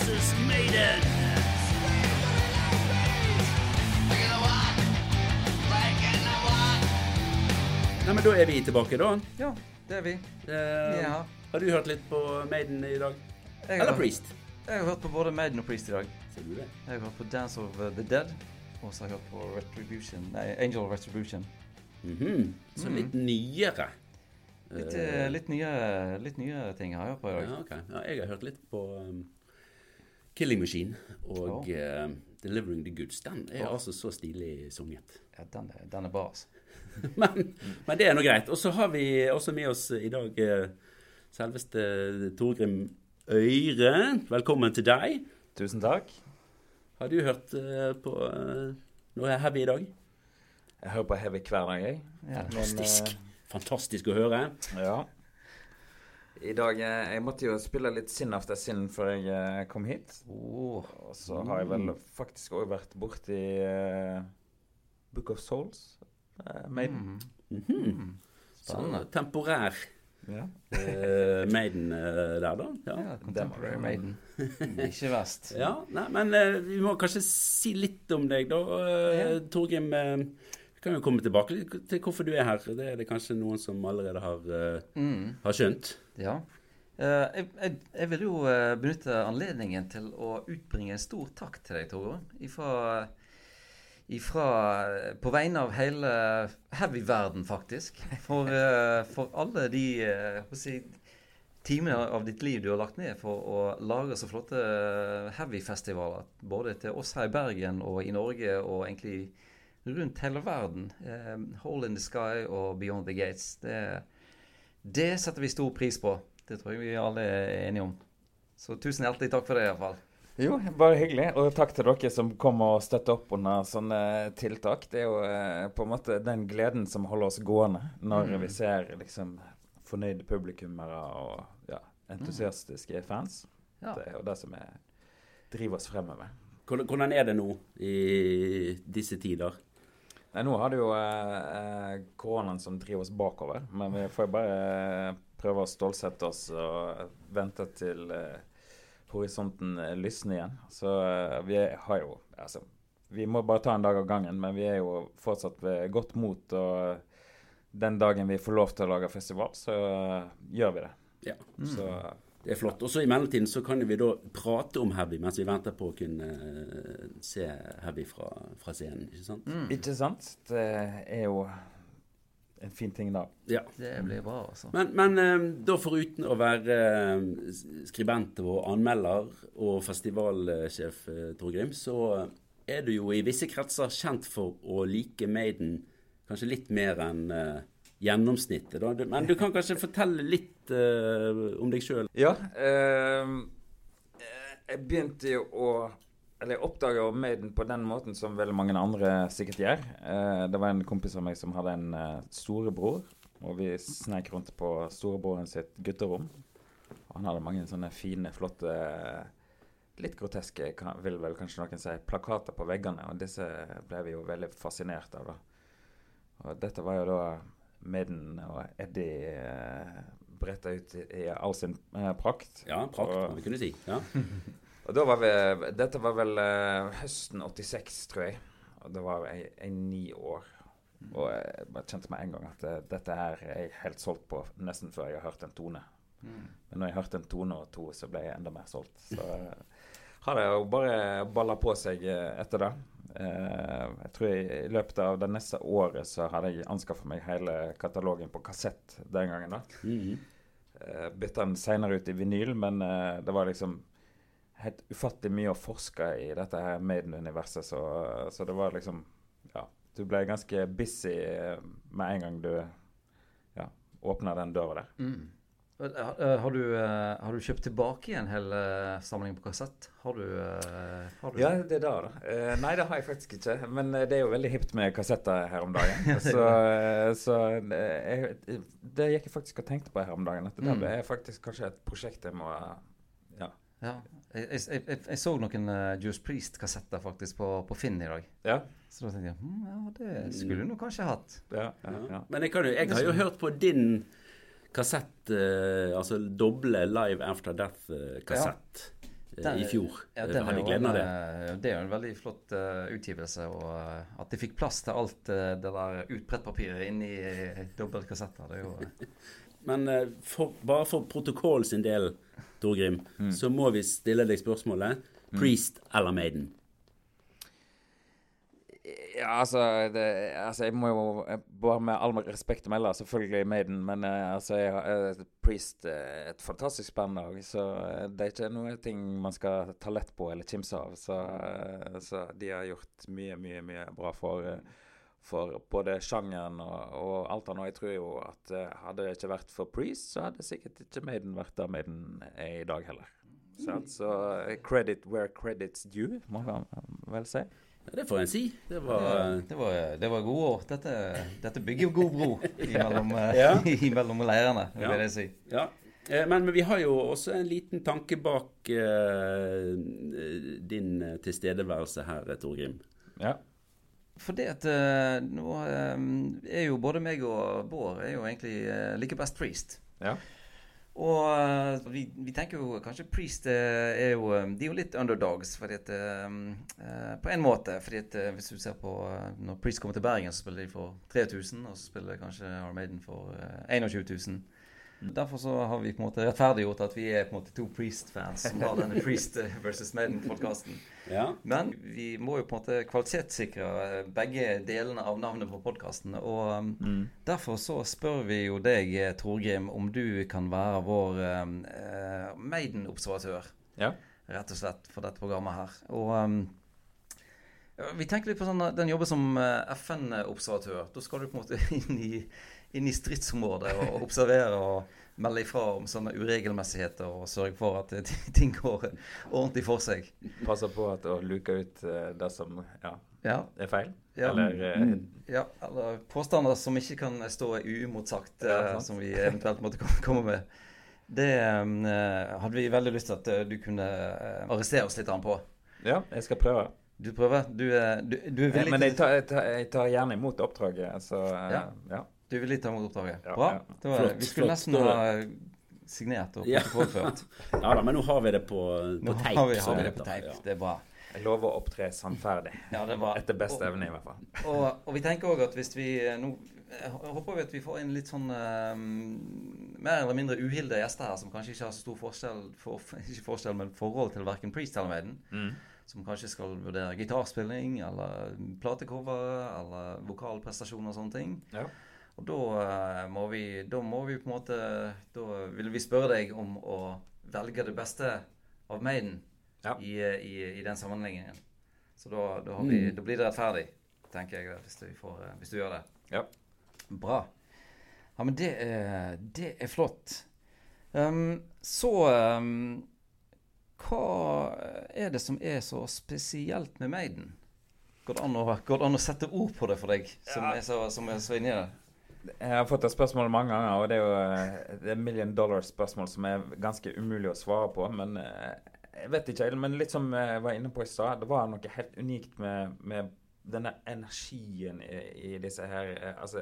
versus Maiden. Nei, men Da er vi tilbake, da. Ja, det er vi. Uh, Ja. Har du hørt litt på Maiden i dag? Jeg Eller har, Priest? jeg har hørt på både Maiden og Priest i dag. Ser du det? Jeg har hørt på Dance of the Dead. Og så har jeg hørt på Retribution Nei, Angel Retribution. Mhm. Så Mhm. litt nyere. Litt, Eh, eh, litt, nye, litt nye ting har jeg hørt på i dag. Ja, okay. Ja, jeg har hørt litt på um, Killing Machine og eh, Delivering the Goods. Den er Ja. altså så stilig sunget. Ja, den, er, den er bra, altså. men, men det er nå greit. Og så har vi også med oss i dag eh, selveste Torgrim Øyre. Velkommen til deg. Tusen takk. Har du hørt uh, på uh, noe heavy i dag? Jeg hører på Heavy hver dag, jeg. Ja. Fantastisk. Fantastisk å høre. Men, ja. I dag eh, Jeg måtte jo spille litt Sin After Sin før jeg eh, kom hit. Oh, Og så har jeg vel faktisk òg vært borti uh, Book of Souls. Uh, Maiden. mm. Mm -hmm. Spennende. temporær Ja. uh, Maiden uh, der, da. Ja. Ja, Contemporary Maiden. Ikke verst. Ja, nei, men eh, vi må kanskje si litt om deg, da. Uh, Ja. Torgrim, eh, kan jo komme tilbake til hvorfor du er her. Det er det kanskje noen som allerede har, eh, Mm. har skjønt. Ja. Eh, jeg, jeg, jeg vil jo eh, benytte anledningen til å utbringe en stor takk til deg, Tore. Ifra, ifra På vegne av hele heavy-verden, faktisk. For, for alle de si, timene av ditt liv du har lagt ned for å lage så flotte heavy-festivaler. Både til oss her i Bergen og i Norge og egentlig rundt hele verden. Eh, Hole in the Sky og Beyond the Gates. Det, det setter vi stor pris på. Det tror jeg vi alle er enige om. Så tusen hjertelig takk for det, iallfall. Jo, bare hyggelig. Og takk til dere som kom og støtter opp under sånne tiltak. Det er jo eh, på en måte den gleden som holder oss gående når Mm. vi ser liksom fornøyde publikummere og ja, entusiastiske fans. Ja. Det er jo det som er, driver oss fremover. Hvordan er det nå i disse tider? Nei, nå har det jo eh, eh, koronaen som driver oss bakover, men vi får bare eh, prøve å stålsette oss og vente til eh, horisonten eh, lysner igjen. Så eh, vi har jo Altså, vi må bare ta en dag av gangen, men vi er jo fortsatt ved godt mot. Og den dagen vi får lov til å lage festival, så eh, gjør vi det. Ja, Så det er flott. Og så i mellomtiden så kan vi da prate om heavy mens vi venter på å kunne eh, se heavy fra, fra scenen. ikke sant? Mm. ikke sant? Det er jo en fin ting da. Ja. Det blir bra, altså. Men, men eh, da foruten å være eh, skribent og anmelder og festivalsjef, Torgrim, så er du jo i visse kretser kjent for å like Maiden kanskje litt mer enn gjennomsnittet. Da. Men du kan kanskje fortelle litt uh, om deg sjøl? Ja. eh, jeg begynte jo å Eller jeg oppdaga Maiden på den måten som veldig mange andre sikkert gjør. Uh, det var en kompis av meg som hadde en uh, storebror, og vi sneik rundt på storebroren sitt gutterom. Og han hadde mange sånne fine, flotte Litt groteske, vil vel kanskje noen si, plakater på veggene. Og disse ble vi jo veldig fascinert av, da. Og dette var jo da Maiden og Eddie uh, bretta ut i, all sin eh, prakt. Ja, prakt, og, vi kunne si. Ja. Og da var vi, Dette var vel eh, høsten 86, tror jeg. Og da var jeg, jeg ni år. Og jeg bare kjente med en gang at eh, dette her er jeg helt solgt på nesten før jeg har hørt en tone. Mm. Men når jeg hørte en tone og to, så ble jeg enda mer solgt. Så eh, har det jo bare balla på seg eh, etter det. Eh, jeg tror i, i løpet av det neste året så hadde jeg anskaffa meg hele katalogen på kassett den gangen. da. Mm -hmm. Bytta den seinere ut i vinyl, men eh, det var liksom helt ufattelig mye å forske i dette her Maiden-universet, så, så det var liksom Ja, du ble ganske busy eh, med en gang du ja, åpna den døra der. Mm. Eh, eh, Har du, eh, har du kjøpt tilbake igjen hele samlingen på kassett? Har du, har du Ja, det er det, da. Eh, nei, det har jeg faktisk ikke. Men det er jo veldig hipt med kassetter her om dagen. så så jeg, det gikk jeg faktisk og tenkte på her om dagen. At det Mm. er faktisk kanskje et prosjekt jeg må Ja. Ja. Jeg, jeg, jeg, jeg så noen uh, Juice Priest-kassetter faktisk på, på Finn i dag. Ja. Så da tenkte jeg hm, ja, det skulle du nå kanskje hatt. ja, ja, ja. Men jeg, kan jo, jeg har jo hørt på din kassett, eh, altså doble Live After Death-kassett. den, i fjor. Ja, den hadde gleden av det. Det er jo en veldig flott uh, utgivelse. Og uh, at de fikk plass til alt uh, det der utbrettpapiret inni uh, dobbeltkassetter, det er jo Men for, bare for protokoll sin del, Torgrim, mm. så må vi stille deg spørsmålet. Mm. Priest eller Maiden? Ja, altså, det, altså, Jeg må jo bare med all respekt å melde, selvfølgelig Maiden, men uh, altså, jeg, uh, Priest er et fantastisk band òg, så uh, det er ikke noe ting man skal ta lett på eller kimse av. Så, så, de har gjort mye, mye, mye bra for, for både sjangeren og, og alt annet. Jeg tror jo at hadde det ikke vært for Priest, så hadde sikkert ikke Maiden vært der Maiden er i dag heller. Så credit where credit's due, må man vel si. Ja, det får en si. Det var, det var, det var gode år. Dette, dette, bygger jo god bro imellom, ja. imellom leirene, vil jeg si. Ja. Eh, men, men, vi har jo også en liten tanke bak uh, din tilstedeværelse her, Torgrim. Ja. For det at uh, nå uh, er jo både meg og Bård er jo egentlig like best priest. Ja. Og uh, vi, vi, tenker jo kanskje Priest uh, er jo um, De er jo litt underdogs, fordi at uh, På en måte. fordi at Hvis du ser på Når Priest kommer til Bergen, så spiller de for 3000. Og så spiller kanskje Armaden for 21 000. Derfor så har vi på en måte rettferdiggjort at vi er på en måte to Priest-fans som har denne Priest versus Maiden-podkasten. Ja. Men vi må jo på en måte kvalitetssikre begge delene av navnet på podkasten. Og um, mm. derfor så spør vi jo deg, Torgrim, om du kan være vår uh, Maiden-observatør. Ja. Rett og slett for dette programmet her. Og um, vi tenker litt på sånn, den jobben som FN-observatør. Da skal du på en måte inn i inn i stridsområdet og observere og melde ifra om sånne uregelmessigheter og sørge for at ting går ordentlig for seg. Passe på at å luke ut uh, det som ja, ja. er feil? Ja. Eller, uh, ja, eller påstander som ikke kan stå uimotsagt, uh, som vi eventuelt måtte komme med. Det um, hadde vi veldig lyst til at du kunne arrestere oss litt på. Ja, jeg skal prøve. Du prøver? Du, du, du er villig til Men jeg tar, jeg, tar, jeg tar, gjerne imot oppdraget, så ja. ja. Du vil litt ta imot oppdraget? Bra. Ja. Var, flott, vi skulle flott, nesten ha signert og protokollført. Ja. ja da, men nå har vi det på, på teip. Nå har vi, har vi det på teip. Det er bra. Jeg lover å opptre sannferdig. Ja, det var. Etter beste evne, i hvert fall. Og, og, vi tenker òg at hvis vi nå håper vi at vi får inn litt sånn uh, mer eller mindre uhilde gjester her, som kanskje ikke har så stor forskjell, for, ikke forskjell men forhold til verken Priest eller Maiden. Mm. Som kanskje skal vurdere gitarspilling eller platecover eller vokalprestasjoner og sånne ting. Ja. Og da eh, må, vi, da må vi på en måte Da vil vi spørre deg om å velge det beste av Maiden ja. i, i, i, den sammenhengen. Så da, da, vi, mm. da, blir det rettferdig, tenker jeg, hvis du, får, eh, hvis du gjør det. Ja. Bra. Ja, men det er, det er flott. Um, så um, Hva er det som er så spesielt med Maiden? Går det an å, går det an å sette ord på det for deg, som, ja. er, så, som er så inni det? Jeg har fått et spørsmål mange ganger, og det er jo eh, det er million dollar-spørsmål som er ganske umulig å svare på. Men eh, jeg vet ikke, men litt som jeg var inne på i stad, det var noe helt unikt med, med denne energien i, i, disse her eh, altså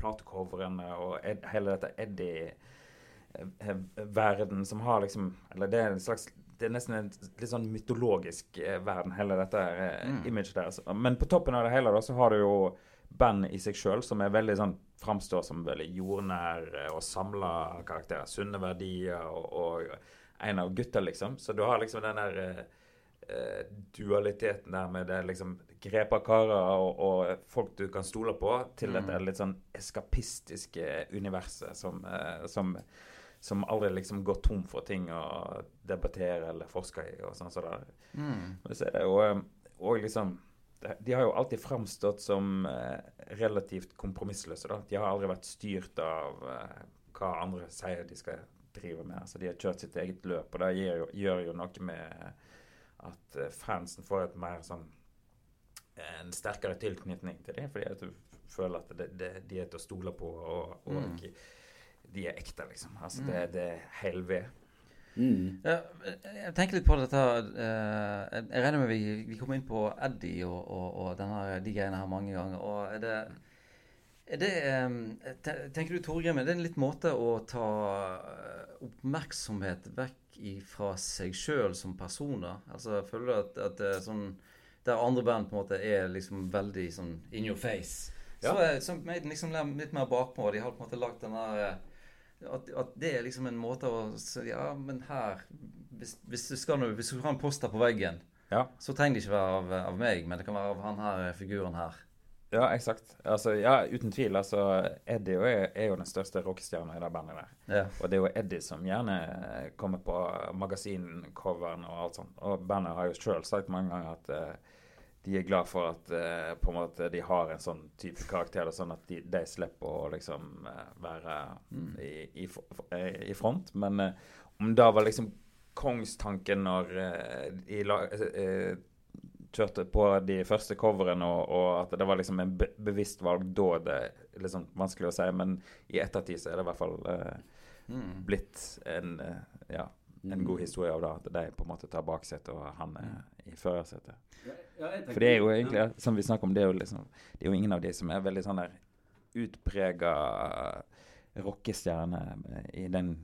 platecoverene og ed, hele dette Eddie-verden som har liksom Eller det er en slags det er nesten en litt sånn mytologisk verden, hele dette mm. imaget der. Men på toppen av det hele da, så har du jo band i seg sjøl som er veldig sånn framstår som veldig jordnære og samla karakterer. Sunne verdier og, og en av gutta, liksom. Så du har liksom den der eh, dualiteten der med det liksom grepa karer og, og, folk du kan stole på, til mm. dette litt sånn eskapistiske universet som, eh, som, som aldri liksom går tom for ting å debattere eller forske i og sånn. Så, mm. så er det jo òg eh, liksom de har jo alltid framstått som eh, relativt kompromissløse. da. De har aldri vært styrt av eh, hva andre sier de skal drive med. Altså, de har kjørt sitt eget løp, og det gjør jo, gjør jo noe med at eh, fansen får et mer sånn en sterkere tilknytning til dem, fordi at du føler at det, det, de er til å stole på, og, og mm. de er ekte, liksom. Altså, mm. det, det er helvete. Mm. Jeg tenker litt på dette eh, Jeg regner med vi, vi kommer inn på Eddie og, og, og denne, de greiene her mange ganger. Og er det Er det, eh, tenker du, Torgrim, er det en litt måte å ta eh, oppmerksomhet vekk fra seg sjøl som personer? Altså, Føler du at, at det er sånn Der andre band på en måte er liksom veldig sånn in your face. Så er så liksom litt mer bakpå. De har på en måte lagt den der at, at det er liksom en måte å si Ja, men her Hvis, hvis du skal hvis du har en poster på veggen, Ja. så trenger det ikke være av, av meg, men det kan være av han her figuren her. Ja, eksakt. Altså, ja, uten tvil. Altså, Eddie er, er jo den største rockestjerna i det bandet der. Ja. Og det er jo Eddie som gjerne kommer på magasincoveren og alt sånt. Og bandet har jo sjøl sagt mange ganger at eh, de er glad for at eh, på en måte de har en sånn type karakter, sånn at de, de slipper å liksom eh, være i, i, eh, i front. Men eh, om det var liksom kongstanken når eh, de la, eh, kjørte på de første coverene, og, og at det var liksom en be bevisst valg da, det er liksom vanskelig å si. Men i ettertid så er det i hvert fall eh, Mm. blitt en, ja, en god historie av det. At de på en måte tar baksetet, og han er i førersetet. For det er jo egentlig, som vi snakker om, det er jo liksom Det er jo ingen av de som er veldig sånn der utprega rockestjerne i den,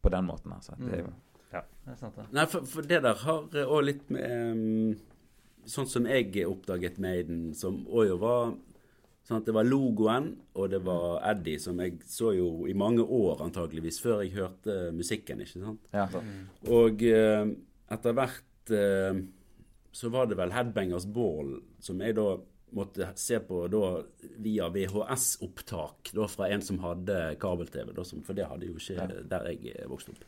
på den måten, altså. Det er jo Det er sant, det. Nei, for, for det der har òg litt med um, Sånn som jeg oppdaget Maiden, som òg var Sånn Det var logoen, og det var Eddie, som jeg så jo i mange år antageligvis, før jeg hørte musikken. ikke sant? ja. Og eh, etter hvert eh, så var det vel Headbangers Ball, som jeg da måtte se på da via VHS-opptak da fra en som hadde kabel-TV, for det hadde jo ikke der jeg eh, vokste opp.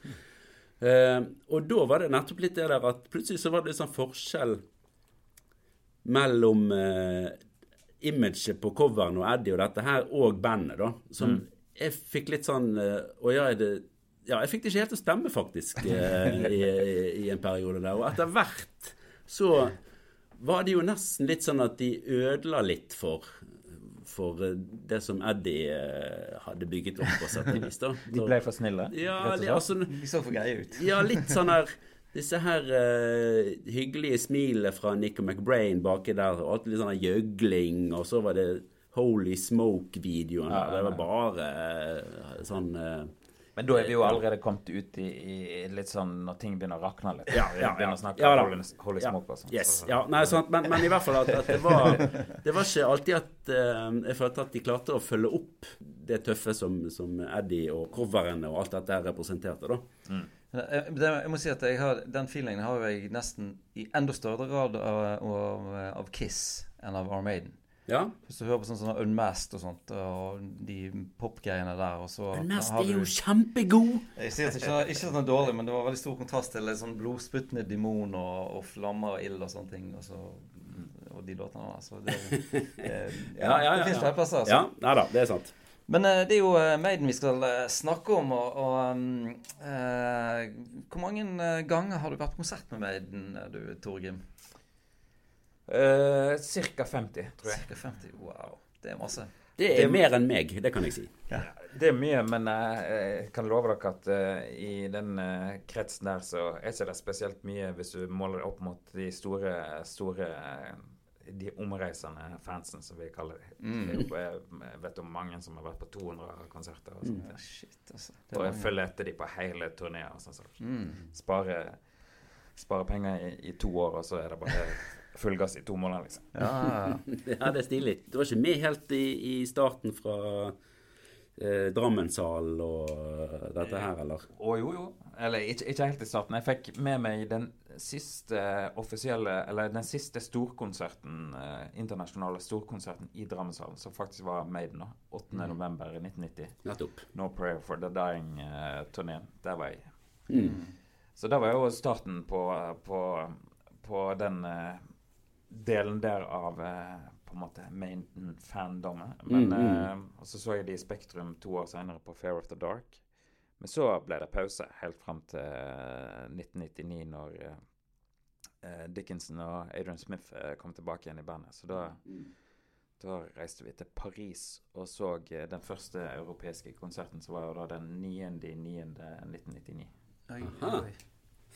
Eh, og da var det nettopp litt det der at plutselig så var det litt sånn forskjell mellom eh, imaget på coveren og Eddie og dette her, og bandet, da. Som jeg fikk litt sånn Og Å ja, er det Ja, jeg fikk det ikke helt til å stemme, faktisk, eh, i, i, i en periode der. Og etter hvert så var det jo nesten litt sånn at de ødela litt for for eh, det som Eddie eh, hadde bygget opp på sett og vis. De ble for snille? Ja, rett og slett? altså, De så for greie ut. ja, litt sånn her Disse her uh, hyggelige smilene fra Nico McBrain baki der. Og alt litt sånn gjøgling, og så var det Holy Smoke-videoen der. Det var bare uh, sånn uh, Men da er vi jo allerede kommet ut i, i litt sånn når ting begynner å rakne litt. Ja, ja, begynner å snakke Ja. Holy, Holy Ja. Smoke og sånn. Yes. så- Ja, nei, sant, men, men i hvert fall at, at det var Det var ikke alltid at Jeg følte at de klarte å følge opp det tøffe som, som Eddie og coverne og alt dette representerte, da. Men Jeg, det, jeg må si at jeg har, Den feelingen har jeg nesten i enda større grad av, av, av Kiss enn av Armaden. Ja. Hvis du hører på sånn, sånn Unmasked og sånt, og de popgreiene der, og så har er jo du- kjempegod! Jeg sier at ikke, ikke, ikke sånn dårlig, men det var veldig stor kontrast til en sånn blodspyttende demon og, og flammer og ild og sånne ting. Og, så, og de låtene der. Så det, det, ja, det fins flere plasser. Altså. Ja, nei da, det er sant. Men eh, det er jo eh, Maiden vi skal eh, snakke om. Og, og um, eh, Hvor mange ganger har du vært på konsert med Maiden, du, Torgrim? Eh, Cirka 50, tror jeg. Cirka 50? Wow, det er masse. Det er mer enn meg, det kan jeg si. Det er mye, men eh, jeg kan love dere at i den kretsen der så er ikke det spesielt mye hvis du måler det opp mot de store, store de omreisende fansen, som vi kaller det. Mm. Jeg vet om mange som har vært på 200 konserter. og sånt. Ja, shit, altså. Det Og jeg følger etter de på hele turneer. sånn. så Mm. Spare, spare penger i, i to år, og så er det bare full gass i to måneder, liksom. Ja, ja, ja. Ja, det er stilig. Du var ikke med helt i, i starten fra eh, Drammenshallen og eh, dette her, eller? Å jo, jo. Eller ikke, ikke helt i starten. Jeg fikk med meg den siste offisielle Eller den siste storkonserten, eh, internasjonale storkonserten i Drammenshallen, som faktisk var Maiden, da. 8. november i 1990. Nettopp. No Prayer for the Dying-turneen. Der var jeg. Mm. Så det var jo starten på, på, på den eh, delen der av eh, på en måte Maiden-fandommet. Men Mm, mm. eh, Og så så jeg de i Spektrum to år senere på Fair of the Dark. Men så ble det pause helt fram til eh, 1999, når eh, eh, Dickinson og Adrian Smith eh, kom tilbake igjen i bandet. Så da, da reiste vi til Paris og så eh, den første europeiske konserten, som var jo da den 9.9.1999. Oi, oi.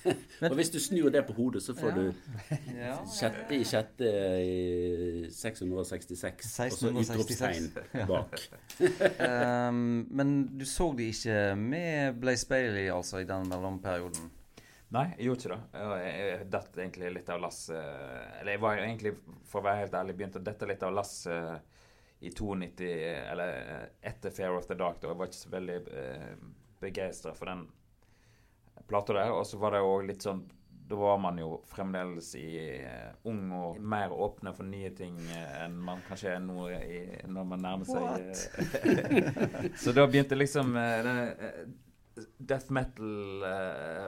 Og hvis du snur det på hodet, så får Ja. du Ja. sjette i sjette i 666, og så 1666. utropstegn bak. um, men du så de ikke med Blaze Bailey altså i den mellomperioden? Nei, jeg gjorde ikke det. Jeg, jeg, jeg datt egentlig litt av lasset Eller jeg var egentlig, for å være helt ærlig, begynte å dette litt av lasset i 92, eller eh, etter Fair of the Dark. da. Jeg var ikke så veldig eh, begeistra for den plata der. Og så var det jo litt sånn Da var man jo fremdeles i uh, ung og mer åpne for nye ting uh, enn man kanskje er nå i, når man nærmer seg eh, Så da begynte liksom eh, death metal,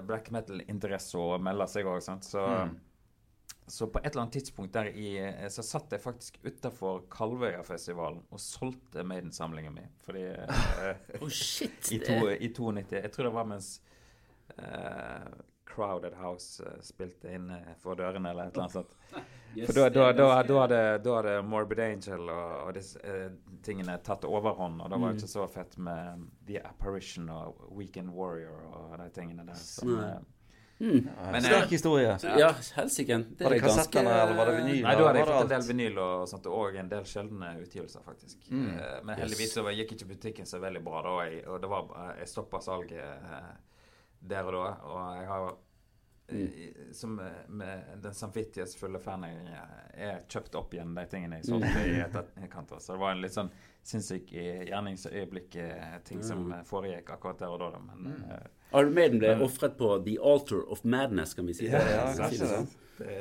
black metal-interesse å melde seg òg, sant. Så, Mm. så på et eller annet tidspunkt der i Så satt jeg faktisk utafor Kalvøyafestivalen og solgte Maiden-samlingen min. Fordi Å, shit! i, to, I 92 Jeg tror det var mens Crowded House eh, spilte inne for dørene, eller et eller annet sånt. For da, da, da, da, hadde, da hadde Morbid Angel og, og disse eh, tingene tatt overhånd, og da var det ikke så fett med The Apparition og Weekend Warrior og de tingene der. Som, eh, Mm. Men, Sterk eh, historie. Ja, helsike. Det Var det ganske kassettene, eller var det vinyl? Nei, da hadde jeg fått en del vinyl og sånt, og en del sjeldne utgivelser, faktisk. Mm. Eh, Men heldigvis så gikk ikke butikken så veldig bra da, jeg, og det var, eh, jeg stoppa salget eh, der og da. Og jeg har Mm. eh, som eh, med den samvittighetsfulle fan jeg er, kjøpt opp igjen de tingene jeg solgte i etterkant. Så det var en litt sånn sinnssyk gjerningsøyeblikk-ting som Mm. eh, foregikk akkurat der og da. Men mm. Iron Maiden ble ofret på The Altar of Madness, kan vi si. Ja, det? ja, Kan kanskje sånn? Det,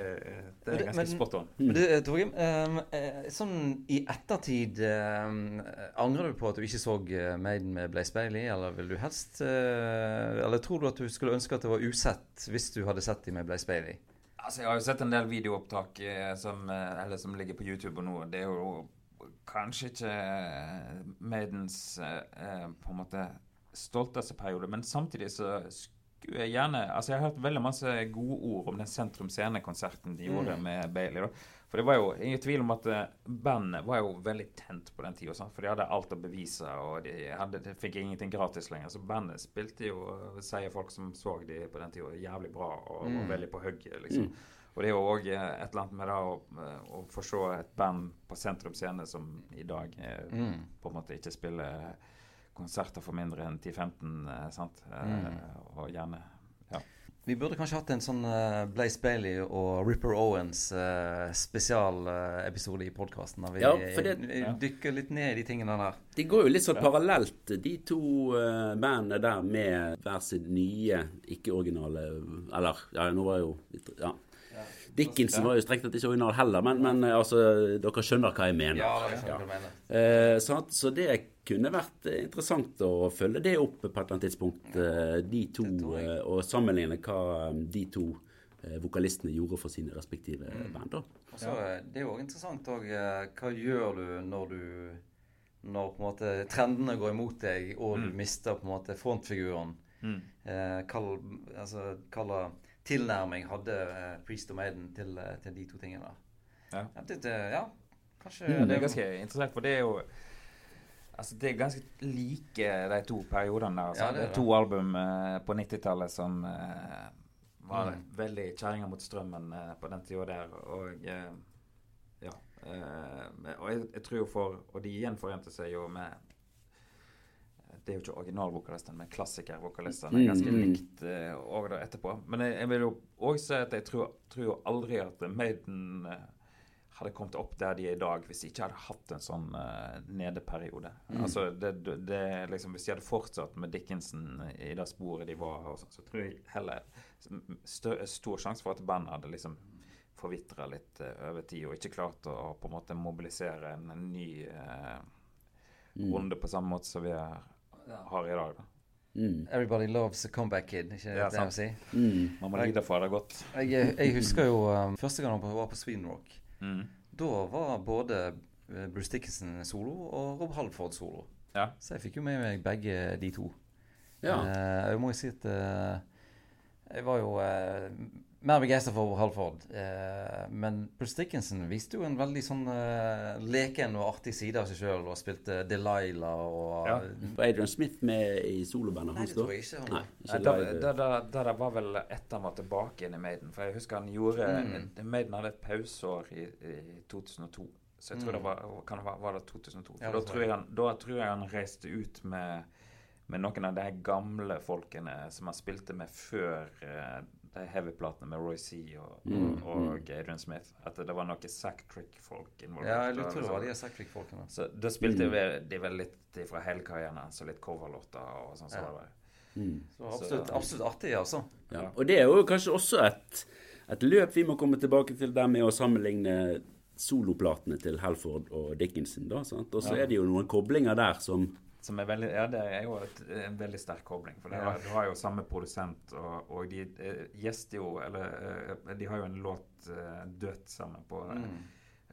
det er ganske men- spot on. Men du, eh, Torgrim, ehm, eh, sånn i ettertid um, Angrer du på at du ikke så eh, Maiden med Blaze Bailey, eller vil du helst uh, Eller tror du at du skulle ønske at det var usett hvis du hadde sett dem med Blaze Bailey? Altså, Jeg har jo sett en del videoopptak eh, som, eller som ligger på YouTube og nå. Det er jo kanskje ikke Maidens eh, på en måte stolteste periode, men samtidig så gjerne Altså, jeg har hørt veldig masse gode ord om den Sentrum Scene-konserten de gjorde Mm. med Bailey. da. For det var jo ingen tvil om at eh, bandet var jo veldig tent på den tida. For de hadde alt å bevise, og de, hadde, de fikk ingenting gratis lenger. Så bandet spilte jo, sier folk som så de på den tida, jævlig bra og, Mm. og veldig på hugget, liksom. Mm. Og det er jo òg et eller annet med det å, å få se et band på Sentrum Scene som i dag er, Mm. på en måte ikke spiller konserter for mindre enn 10-15, eh, sant. Eh, Mm. Og gjerne ja. Vi burde kanskje hatt en sånn eh, Blaze Bailey og Ripper Owens uh, spesialepisode i podkasten. Der vi Ja, det- eh, dykker litt ned i de tingene der. De går jo litt sånn parallelt, de to uh, bandene der med hver sitt nye, ikke-originale Eller, ja, nå var jo litt- Ja. Dickinson var jo strengt tatt ikke original heller, men, men eh, altså, dere skjønner hva jeg mener. Ja, det er sånn du mener. Eh, sant? Så det kunne vært eh, interessant å følge det opp på et eller annet tidspunkt, eh, de to, jeg. og sammenligne hva de to vokalistene gjorde for sine respektive Mm. band. da. Det er jo interessant òg Hva gjør du når du Når på en måte trendene går imot deg, og du Mm. mister på en måte frontfiguren? mm. Eh, kall, altså, hva tilnærming hadde eh, Priest og Maiden til, eh, til de to tingene? Ja. Ja, det, ja kanskje Mm, Det er ganske interessant, for det er jo Altså, det er ganske like de to periodene der. Altså. Ja, det er det to album uh, på 90-tallet som uh, var Mm. veldig kjerringa mot strømmen uh, på den tida der. Og ja. Og jeg, jeg tror jo for Og de gjenforente seg jo med det er jo ikke originalvokalisten, men klassikervokalisten er Ganske mm. likt eh, da etterpå. Men jeg, jeg vil jo òg si at jeg tror, tror jo aldri at Maiden eh, hadde kommet opp der de er i dag, hvis de ikke hadde hatt en sånn uh, nedeperiode. Mm. Altså, det, det, liksom, Hvis de hadde fortsatt med Dickinson i det sporet de var, og sånn, så tror jeg heller stø, stor sjanse for at bandet hadde liksom forvitra litt uh, over tid, og ikke klart å, på en måte mobilisere en, en ny Mm. runde på samme måte som vi er, har i dag. Da. Mm. Everybody loves a comeback kid, ikke Ja, det jeg må si? Mm. Man må lide for det godt. Jeg, jeg husker jo um, første gang jeg var på Sweden Rock. Mm. Da var både eh, Bruce Dickinson solo og Rob Halford solo. Ja. Så jeg fikk jo med meg begge de to. Ja. Uh, jeg må jo si at uh, jeg var jo eh, mer begeistra for Halford. Eh, men Bruce Dickinson viste jo en veldig sånn eh, leken og artig side av seg sjøl, og spilte Delilah og Ja. Var Adrian Smith med i solobandet hans da? Nei, det tror jeg ikke. Nei, det var vel etter han var tilbake igjen i Maiden. For jeg husker han gjorde Mm. Maiden hadde et pauseår i, i 2002. Så jeg tror Mm. det var, kan det være, var det 2002. For Ja, da, det tror tror jeg han, da tror jeg han reiste ut med, med noen av de gamle folkene som han spilte med før eh, de heavy-platene med Roy C. og, Mm, og, og Adrian Smith. At det var noe Sack Trick-folk involvert. Ja, jeg det var de Sacktrick-folkene. Så da spilte Mm. de vel litt fra hele karrieren hans, og litt coverlåter og sånn. Så Ja. Mm. Så absolutt, absolutt artig, altså. Ja. Og det er jo kanskje også et, et løp vi må komme tilbake til der med å sammenligne soloplatene til Halford og Dickinson. da, sant? Og så Ja. er det jo noen koblinger der som Som er veldig, ja, det er jo et, en veldig sterk kobling. For det Ja. har, du har jo samme produsent, og, og de eh, gjester jo Eller eh, de har jo en låt eh, dødt sammen på Mm.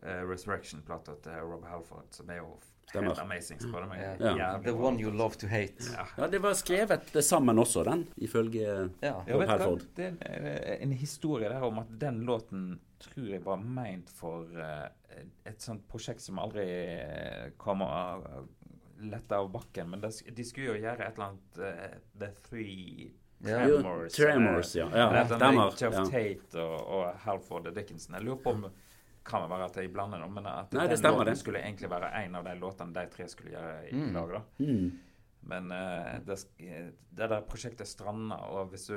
eh, Resurrection-plata til Rob Halford, som er jo Stemmer. helt amazing, spør du meg. Jævlig The One You Love To Hate. Ja. Ja, det var skrevet sammen også, den, ifølge Ja. Rob? Halford. Det er en, eh, historie der om at den låten tror jeg var meint for eh, et sånt prosjekt som aldri kommer kom av- lett av bakken. Men de skulle jo gjøre et eller annet uh, The Three Ja. Jo, Tremors. Tremors, ja. ja stemmer. Jeff Ja. Tate og, og Halford Dickinson. Jeg lurer på om kan det være at jeg blander nå, men at Nei, den stemmer, låten det. skulle egentlig være en av de låtene de tre skulle gjøre i Mm. lag. da. Mm. Men uh, det, eh, det der prosjektet stranda, og hvis du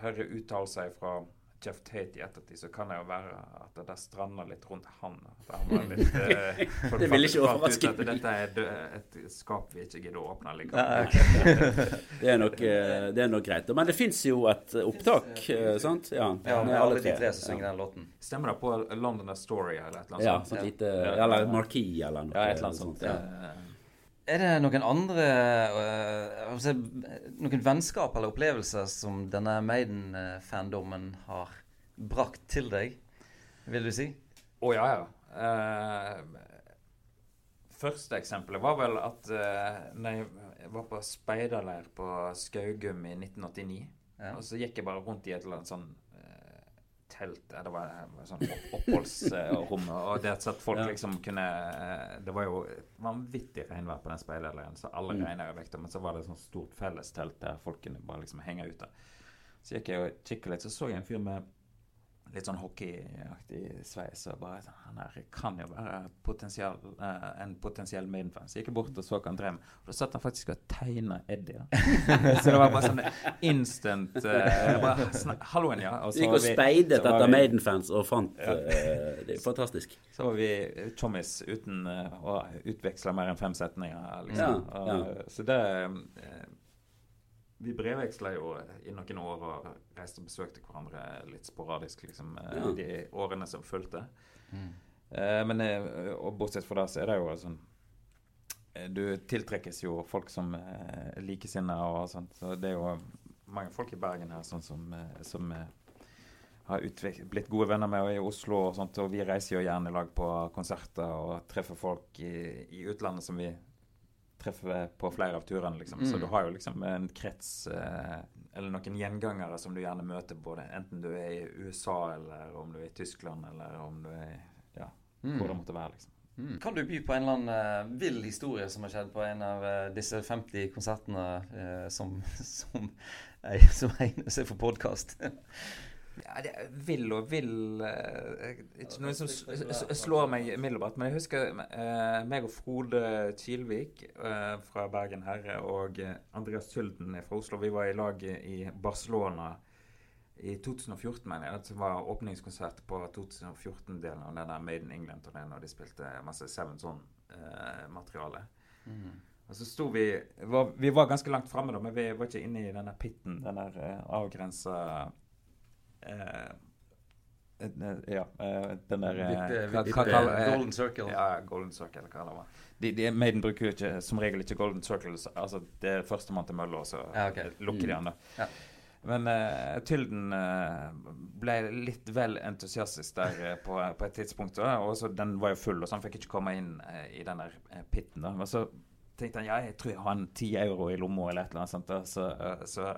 hører uttalelser fra Jeff Tate i ettertid, så kan det jo være at det der stranda litt rundt han. At han var litt, eh, Det vil ikke overraske ut At dette er et skap vi ikke gidder å åpne likevel. Det, er nok, eh, det er nok greit. Men det fins jo et opptak, eh, sant? Ja, Ja, med alle de tre som synger Ja, den låten. Stemmer det på London A Story eller et eller ja annet sånt? sånt lite Eller Marquis eller noe. Ja, et eller annet sånt. Ja. Er det noen andre øh, Noen vennskap eller opplevelser som denne Maiden-fandommen har brakt til deg, vil du si? Å ja, ja. Uh, første eksempelet var vel at uh, når jeg var på speiderleir på Skaugum i 1989, Ja. og så gikk jeg bare rundt i et eller annet sånn telt Det var, sånn opp, oppholdsrom, og det at folk liksom kunne eh, Det var jo vanvittig regnvær på den speiderleiren, så alle Mm. regna vekk. Men så var det et sånt stort fellestelt der folk kunne bare liksom henge ute. Så gikk jeg og kikket litt, så så jeg en fyr med litt sånn hockeyaktig sveis. Og bare sånn, Han her kan jo være potensial, eh, en potensiell mainfan. Så jeg gikk jeg bort og så hva han drev med. Og da satt han faktisk og tegna Eddie. Da. så det var bare sånn instant eh, bare, Halloen, ja. Og så gikk og speidet etter Maiden-fans og fant Ja. eh, Det er fantastisk. Så var vi chommis uten eh, å utveksle mer enn fem setninger. Liksom. Ja, ja. Og, så det eh, Vi brevveksla jo i noen år og reiste og besøkte hverandre litt sporadisk liksom, eh, Ja. de årene som fulgte. Eh, men eh, og bortsett fra det, så er det jo sånn eh, Du tiltrekkes jo folk som eh, er likesinnede og sånt. Så det er jo mange folk i Bergen her sånn som, eh, som eh, har utvek- blitt gode venner med og er i Oslo og sånt. Og vi reiser jo gjerne i lag på konserter og treffer folk i, i utlandet som vi treffer på flere av turene, liksom. Så Mm. du har jo liksom en krets eh, eller noen gjengangere som du gjerne møter, både enten du er i USA eller om du er i Tyskland eller om du er ja, Mm. hvor det måtte være, liksom. Mm. Kan du by på en eller annen uh, vill historie som har skjedd på en av uh, disse 50 konsertene uh, som, som, som egner seg for podkast? Ja, det er vill og vill eh, Ikke noe som slår meg umiddelbart. Men jeg husker eh, meg og Frode Kilvik eh, fra Bergen Herre og eh, Andreas Sylden fra Oslo. Vi var i lag i Barcelona i 2014, mener jeg. Det var åpningskonsert på 2014-delen av den der Made in England-turneen, og de spilte masse Seven Son-materiale. Mm. Og så sto vi var, Vi var ganske langt framme, da, men vi var ikke inne i denne pitten. Den der avgrensa Ja, eh, den der eh, Vippe- hva- vippe- hva kaller- eh, Golden Circle. Ja, Golden Circle, hva det var. De, de, Maiden bruker ikke, som regel ikke Golden Circle. så- Altså, det er førstemann til mølla, og så Ja, okay. lukker de den. Ja. Men uh, Tylden uh, ble litt vel entusiastisk der uh, på, på et tidspunkt. Og så Den var jo full, og så han fikk ikke komme inn eh, i den der eh, pitten. da. Men så tenkte han ja, jeg tror jeg har en ti euro i lomma eller et eller annet. Så, eh, så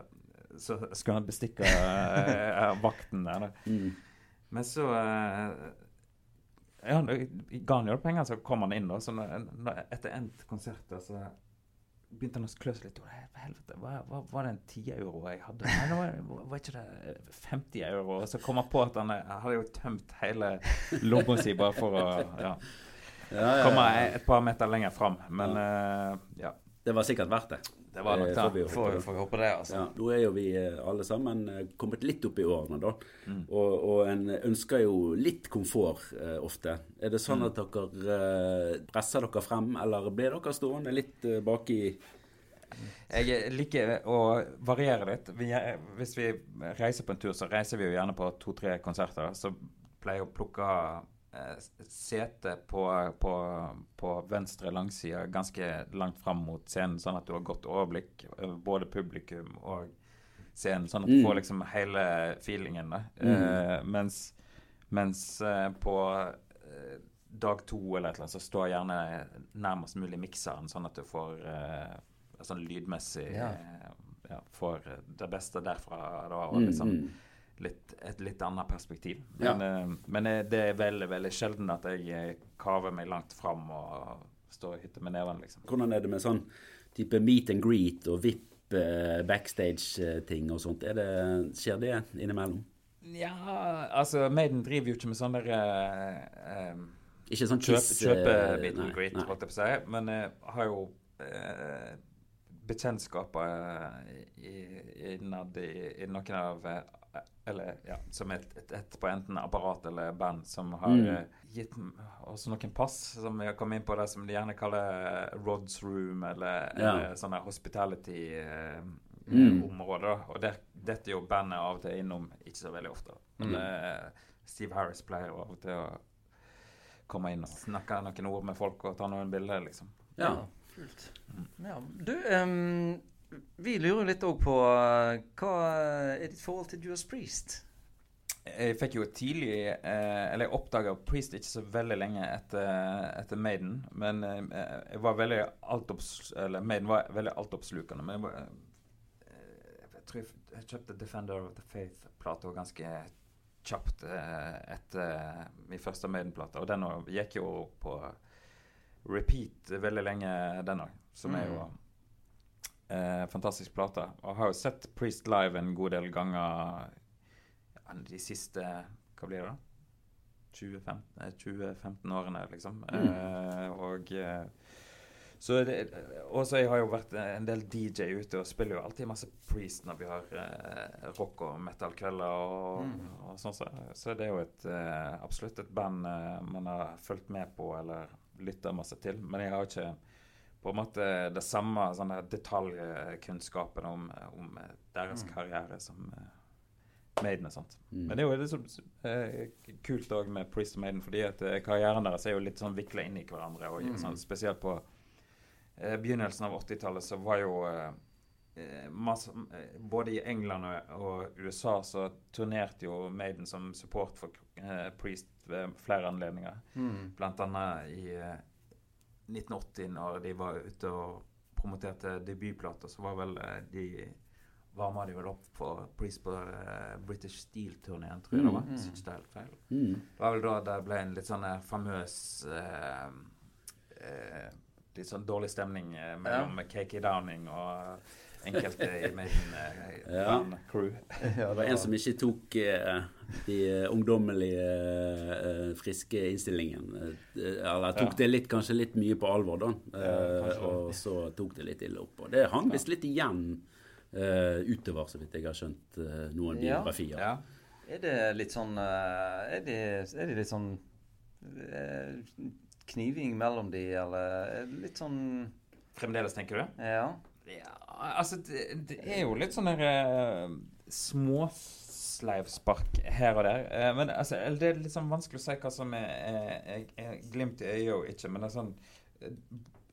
så skulle han bestikke uh, vakten der. Mm. Men så uh, ja, Ga han jo penger, så kom han inn. da, så når, Etter endt konsert så begynte han å klø seg litt. Helvete, hva, hva, var det en 10 euro jeg hadde? Nei, var, var ikke det 50 euro? Og så kom han på at han hadde jo tømt hele lomma si bare for å ja, Ja, ja, komme et par meter lenger fram. Men uh, ja. Det var sikkert verdt det. Det var nok Eh, det. får Får, vi håpe det, altså. Ja, nå er jo vi eh, alle sammen eh, kommet litt opp i årene, da. Mm. Og, og en ønsker jo litt komfort eh, ofte. Er det Mm. sånn at dere eh, presser dere frem, eller blir dere stående litt eh, baki Jeg liker å variere litt. Vi, hvis vi reiser på en tur, så reiser vi jo gjerne på to-tre konserter. Så pleier jeg å plukke sete på, på, på venstre langside ganske langt fram mot scenen, sånn at du har godt overblikk over både publikum og scenen. Sånn at du Mm. får liksom hele feelingen. Da. Eh, mens mens eh, på eh, dag to eller et eller annet, så står gjerne nærmest mulig mikseren, sånn at du får uh, sånn lydmessig Ja. Uh, ja, Får det beste derfra. Da, og Mm, liksom mm. Litt, et litt annet perspektiv. Ja. Men, eh, men eh, det er veldig veldig sjelden at jeg eh, kaver meg langt fram og står og hytter med neven, liksom. Hvordan er det med sånn type meet and greet og VIP backstage-ting og sånt? Det, skjer det innimellom? Ja, altså Maiden driver jo ikke med sånn der eh, Ikke sånn Kjøp, Kjøpe meet and greet, holdt jeg på å si. Men jeg har jo eh, bekjentskaper innad i, i noen av eh, Eller ja, som et, et, et på enten apparat eller band som har Mm. eh, gitt oss noen pass som vi har kommet inn på det som de gjerne kaller Rods Room, eller, Ja. eller sånne hospitality-områder. Mm. Og der, dette er jo bandet av og til innom ikke så veldig ofte. Men Mm. eh, Steve Harris pleier av og til å komme inn og snakke noen ord med folk og ta noen bilder, liksom. Ja. Kult. Ja. Du, ehm, vi lurer litt òg på eh, hva er ditt forhold til Judas Priest? Jeg fikk jo tidlig eh, Eller jeg oppdaga Priest ikke så veldig lenge etter, etter Maiden. Men eh, jeg var veldig altopps, Eller Maiden var veldig altoppslukende. Men jeg, var, eh, jeg tror jeg, jeg kjøpte Defender of the Faith-plata ganske kjapt eh, etter min første Maiden-plate. Og den gikk jo på repeat veldig lenge, den òg. Som er jo eh, fantastisk plate. Og har jo sett Priest live en god del ganger de siste Hva blir det, da? 2015, eh, 2015 årene, liksom. Eh, og eh, så det, også jeg har jo vært en del DJ ute og spiller jo alltid masse Priest når vi har eh, rock- og metal-kvelder og, og sånn. Så, så det er jo et, eh, absolutt et band eh, man har fulgt med på eller lytta masse til. Men jeg har jo ikke på en måte det samme sånne detaljkunnskapen om, om deres karriere som eh, Maiden og sånt. Mm. Men det er jo liksom, som eh, kult òg med Priest og Maiden, fordi at eh, karrieren deres er jo litt sånn vikla inn i hverandre. Og, sånn, spesielt på eh, begynnelsen av 80-tallet så var jo eh, eh, masse, Både i England og, og USA så turnerte jo Maiden som support for Priest ved flere anledninger. Blant annet i 1980, når de var ute og promoterte debutplater, så var vel eh, de varma de vel opp for Priest på eh, British Steel-turneen, tror jeg det var. Mm. Hvis det er helt feil. Mm. Det var vel da det ble en litt sånn eh, famøs eh, eh, Litt sånn dårlig stemning mellom mellom KK Downing og enkelte i min, eh, Ja. band-crew. Det var en som ikke tok eh, de eh, ungdommelige, eh, friske innstillingene. Eh, eller tok Ja. det litt, kanskje litt mye på alvor, da. Ja, Eh, og så tok det litt ille opp. Og det hang visst litt igjen utover, så vidt jeg har skjønt noen biografier. Ja. Er det litt sånn Er det, er det litt sånn kniving mellom de, eller er litt sånn Fremdeles, tenker du? Ja. Ja, altså det, det er jo litt sånn der uh, småsleivspark her og der. Eh, men altså, det er litt sånn vanskelig å si hva som er, er, er, glimt i øyet og ikke. Men det er sånn eh,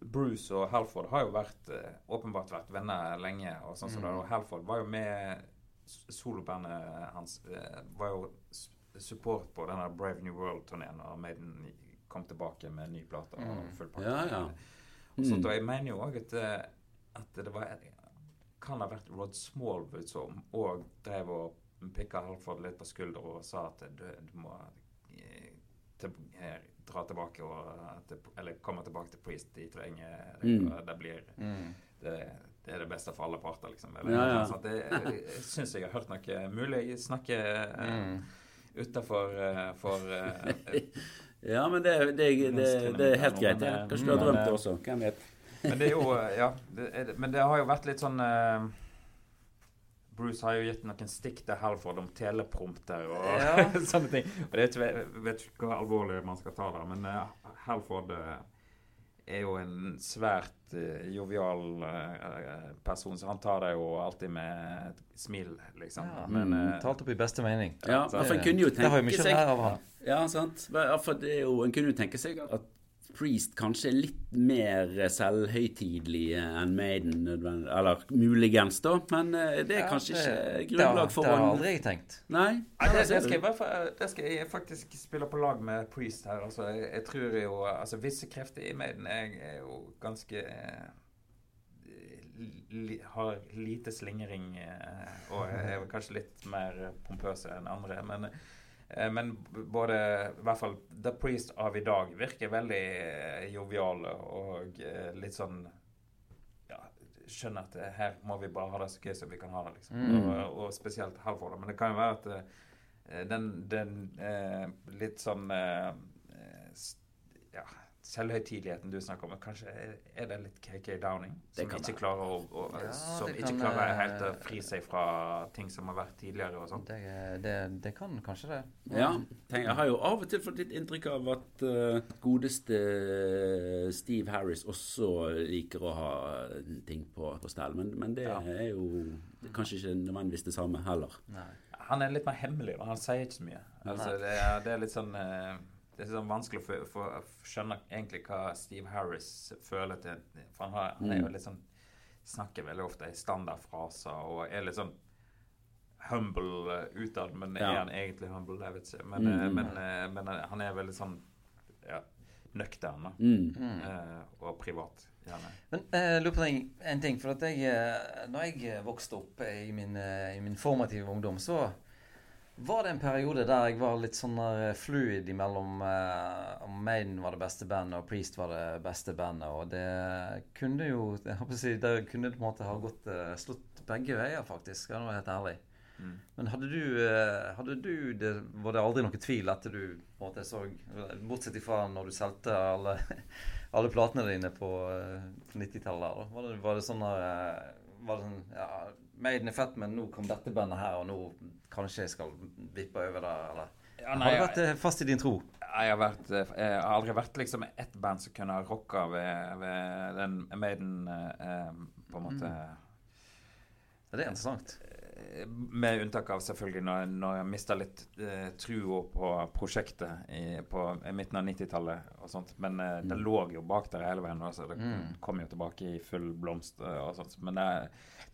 Bruce og Halford har jo vært eh, åpenbart vært venner lenge. Og sånn som det, og Halford var jo med Solobandet hans eh, var jo support på denne Brave New World-turneen og Maiden kom tilbake med ny plate og full pakke. Ja, ja. Mm. jeg mener jo òg at, eh, at det var kan ha vært Rod Smallwood som òg drev og pikka Halford litt på skulderen og sa at du, du må eh, til, her, dra tilbake og til, Eller komme tilbake til Priest. De trenger det, Mm. og Det blir Mm. det, det er det beste for alle parter, liksom. Eller, Ja, ja. sånn at det, jeg syns jeg har hørt noe mulig. snakke mm. uh, utafor uh, for uh, Ja, men det, det, det, det er helt greit. Kanskje du har drømt det eh, også. Hvem vet. Men det er jo eh, Ja. Det er, men det har jo vært litt sånn uh, Bruce har jo gitt noen stikk til Halford om teleprompter og Ja. sånne ting. Og det er ikke, jeg vet ikke hvor alvorlig man skal ta det, men uh, Halford uh, er jo en svært jovial person, så han tar det jo alltid med et smil, liksom. Ja. Men Mm. Talt opp i beste mening. Ja, for en kunne jo tenke seg. Ja, sant. For det er jo, en kunne jo tenke seg at Priest kanskje er litt mer selvhøytidelig enn Maiden, nødvendig- eller muligens, da. Men eh, det er Ja, kanskje det- ikke grunnlag for Det har aldri jeg tenkt. Nei? Nei, det, det, skal jeg, det skal jeg faktisk spille på lag med Priest her. Altså, jeg, jeg tror jo Altså, visse krefter i Maiden jeg er jo ganske eh, li, Har lite slingring eh, og er kanskje litt mer pompøse enn andre. Men, men både I hvert fall The Priest av i dag virker veldig eh, joviale og eh, litt sånn ja, skjønner at eh, her må vi bare ha det så gøy som vi kan ha det. liksom. Mm. Og, og spesielt Halvor. Men det kan jo være at eh, den, den eh, litt sånn eh, eh, selvhøytideligheten du snakker om, kanskje er, det litt KK Downing? Som ikke være. klarer å, å Ja, Som ikke kan, klarer eh, helt å fri seg fra ting som har vært tidligere og sånn. Det, det, det kan kanskje det. Ja, tenk, jeg har jo av og til fått litt inntrykk av at uh, godeste eh, Steve Harris også liker å ha ting på, på stell. Men, men det Ja. er jo kanskje ikke nødvendigvis det samme heller. Nei. Han er litt mer hemmelig, og han sier ikke så mye. Altså, det, er, det er litt sånn eh, Det er sånn vanskelig å få- få skjønne egentlig hva Steve Harris føler til For han, har, han er jo Mm. litt sånn Snakker veldig ofte i standardfraser og er litt sånn humble eh, utad, men Ja. er han egentlig humble? Jeg vet ikke. Men, Mm. eh, men, eh, men han er veldig sånn ja, nøktern. Mm. Mm. Eh, og privat, gjerne. Men jeg lurer på en, en ting. For at jeg, når jeg vokste opp i min, i min formative ungdom, så var det en periode der jeg var litt sånn fluid imellom eh, om Maiden var det beste bandet og Priest var det beste bandet. Og det kunne jo jeg håper å si, Det kunne på en måte ha gått eh, slått begge veier, faktisk. Skal jeg være helt ærlig. Mm. Men hadde du, eh, hadde du det, Var det aldri noen tvil etter du på en måte så Bortsett ifra når du solgte alle, alle platene dine på eh, 90-tallet. Var det, var det sånn der, eh, Var det sånn Ja, Maiden er fett, men nå kom dette bandet her, og nå kanskje jeg skal vippe over der, eller? Ja, Har du vært eh, fast i din tro? Jeg har, vært, eh, jeg har aldri vært liksom ett band som kunne rocka ved, ved den Maiden eh, eh, på en måte Det er interessant. Med unntak av selvfølgelig når, når jeg mista litt eh, trua på prosjektet i, på midten av 90-tallet og sånt. Men eh, det lå jo bak der hele veien. Altså, det Mm. kom jo tilbake i full blomst eh, og sånt. Men det,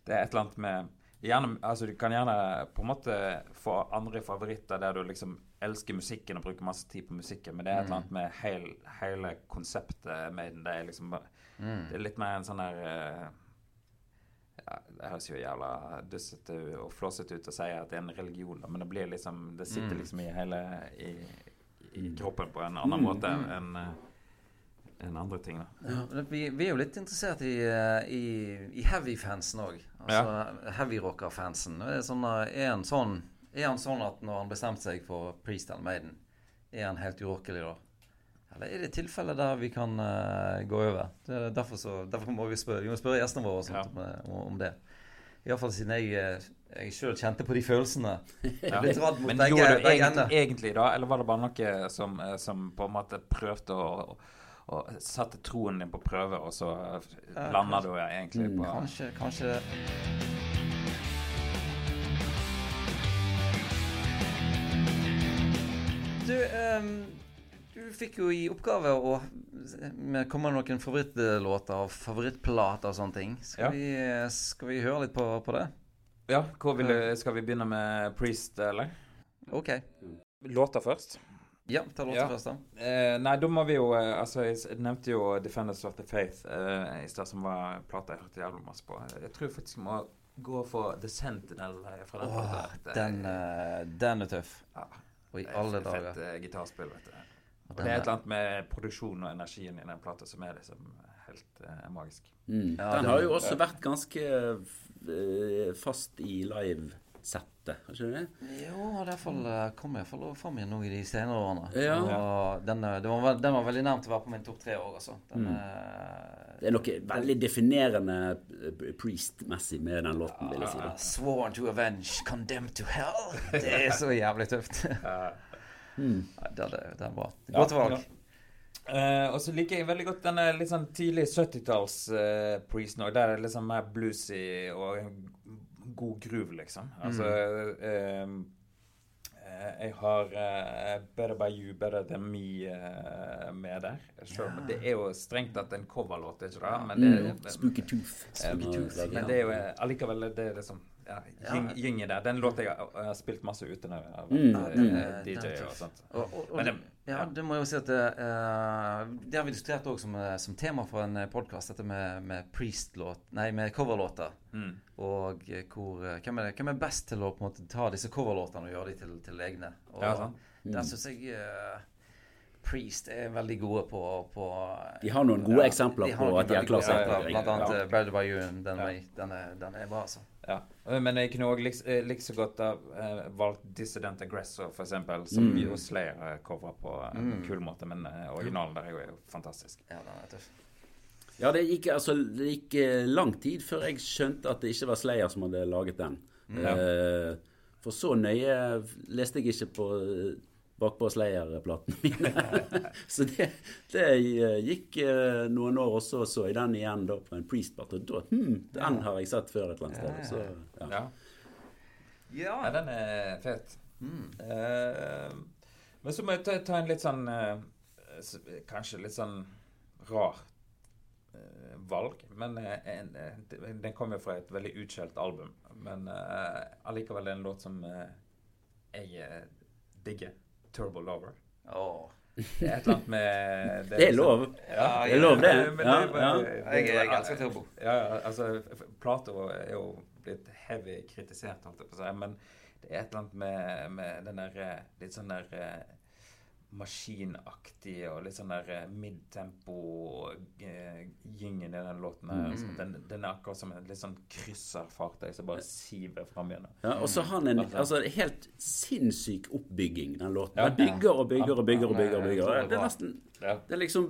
det er et eller annet med gjerne, altså Du kan gjerne på en måte få andre favoritter der du liksom elsker musikken og bruker masse tid på musikken, men det er et eller annet med heil, hele konseptet Maiden. Det er liksom bare Mm. det er litt mer en sånn der eh, ja, Det høres jo jævla dussete og flåsete ut å si at det er en religion, da, men det blir liksom Det sitter Mm. liksom i hele i, i kroppen på en annen Mm, måte mm. enn eh, enn andre ting. da. Ja, vi, vi er jo litt interessert i, eh, i, i heavy-fansen òg. Altså heavy-rocker-fansen. Er, sånn, eh, er, han sånn, er han sånn at når han bestemte seg for Priest eller Maiden, er han helt urokkelig da? Eller er det et tilfelle der vi kan uh, gå over? Det er derfor, så, derfor må vi spørre, vi må spørre gjestene våre og sånt, om, det- om, om det. Iallfall siden jeg, eh, jeg sjøl kjente på de følelsene. Jeg ble dratt mot Men begge, gjorde du egentlig, egentlig da, eller var det bare noe som, eh, som på en måte prøvde å, å satte troen din på prøve, og så Ja, landa du egentlig Mm, på Kanskje, kanskje Du, ehm, du fikk jo i oppgave å komme med noen favorittlåter og favorittplater og sånne ting. Skal, Ja. vi, skal vi høre litt på, på det? Ja, hvor vil du, skal vi begynne med Priest, eller? OK. Låter først? Ja, ta låta Ja. først, da. Eh, nei, da må vi jo eh, Altså, jeg nevnte jo 'Defenders of the Faith' eh, i stad, som var plata jeg hørte jævlig masse på. Jeg tror faktisk jeg må gå for 'The Sentinel' eh, fra den Åh, plata. Den, eh, den er tøff. ja, Og i alle fett, dager. eh, gitarspill, vet du. Og det er et eller annet med produksjonen og energien i den plata som er liksom helt uh, magisk. Mm. Ja, den den- har jo også vært ganske uh, fast i live-settet, har ikke det? Jo, i hvert fall eh, kom jeg iallfall fram igjen nå i de senere årene. Ja. Og den, eh, var, den var veldig nærmt å være på min topp tre år, altså. Den, Mm. eh, Det er noe veldig definerende eh, Priest-messig med den låten, vil jeg si. ah, da. Sworn to avenge, condemned to hell. Det er så jævlig tøft. Mm. Ja, det, det, det er bra. Ja, Godt valg. ja. Uh, og så liker jeg veldig godt denne litt sånn tidlig 70-talls uh, Priest nå. Der er det liksom mer bluesy og en god groove, liksom. Altså eh, uh, Jeg har eh, Better By You, Better Than Me eh, med der. Om det er jo strengt tatt en coverlåt, ikke det? Men det, Mm. Spooky Tooth. Spooky Tooth. Men det er jo eh, allikevel det er liksom ja, gyng, gynge der. Den låta jeg, har- jeg har spilt masse ute når jeg har Mm, vært mm. eh, DJ og sånt. Og, og, og, det- ja, ja. det må jeg jo si at eh, det har vi diskutert òg som, eh, som tema for en podkast, dette med, med Priest-låt Nei, med coverlåter. Mm. Og eh, hvor, eh, hvem, er, hvem er best til å på en måte ta disse coverlåtene og gjøre dem til, til egne? Og Ja, sant. der syns jeg uh, Priest er veldig gode på, på De har noen gode eksempler de på at de har klart seg. Blant annet Ja. eh, Better By You. Den, Ja. den, den er bra, altså. Ja. Eh, Men jeg kunne òg like, eh, så godt ha uh, valgt Dissident Aggressor, for eksempel, som Mm. jo Slayer covra på en kul måte. Men eh, originalen der er jo, fantastisk. Ja, den er tøff. Ja, det gikk, altså, det gikk eh, lang tid før jeg skjønte at det ikke var Slayer som hadde laget den. Ja. Eh, for så nøye leste jeg ikke på bakpå Slayer-platene mine. så det, det eh, gikk eh, noen år, og så i den igjen da på en Priest-plate. Og da hm, Den har jeg sett før et eller annet sted. Så, ja. Ja. ja, den er fet. Mm. Uh, men så må jeg ta, ta en litt sånn uh, Kanskje litt sånn rar uh, valg. Men en, den kom jo fra et veldig utskjelt album. Men allikevel en låt som jeg digger. 'Turbo Lover'. Oh. Det er et eller annet med Det er lov. Ja, Det er lov, det. men Ja, ja. det Jeg, jeg elsker Turbo. Ja, ja, altså Plato er jo blitt heavy kritisert, holdt jeg på å si. Men det er et eller annet med, med den der eh, litt sånn der eh, maskinaktig og litt sånn der eh, midtempo-gyngen i den låten her. Mm. den, den er akkurat som en litt sånn krysserfartøy som bare siver fram gjennom. Ja, og så har han en altså, helt sinnssyk oppbygging, den låten. Den bygger og bygger og bygger og bygger. og bygger. Det er nesten Det er liksom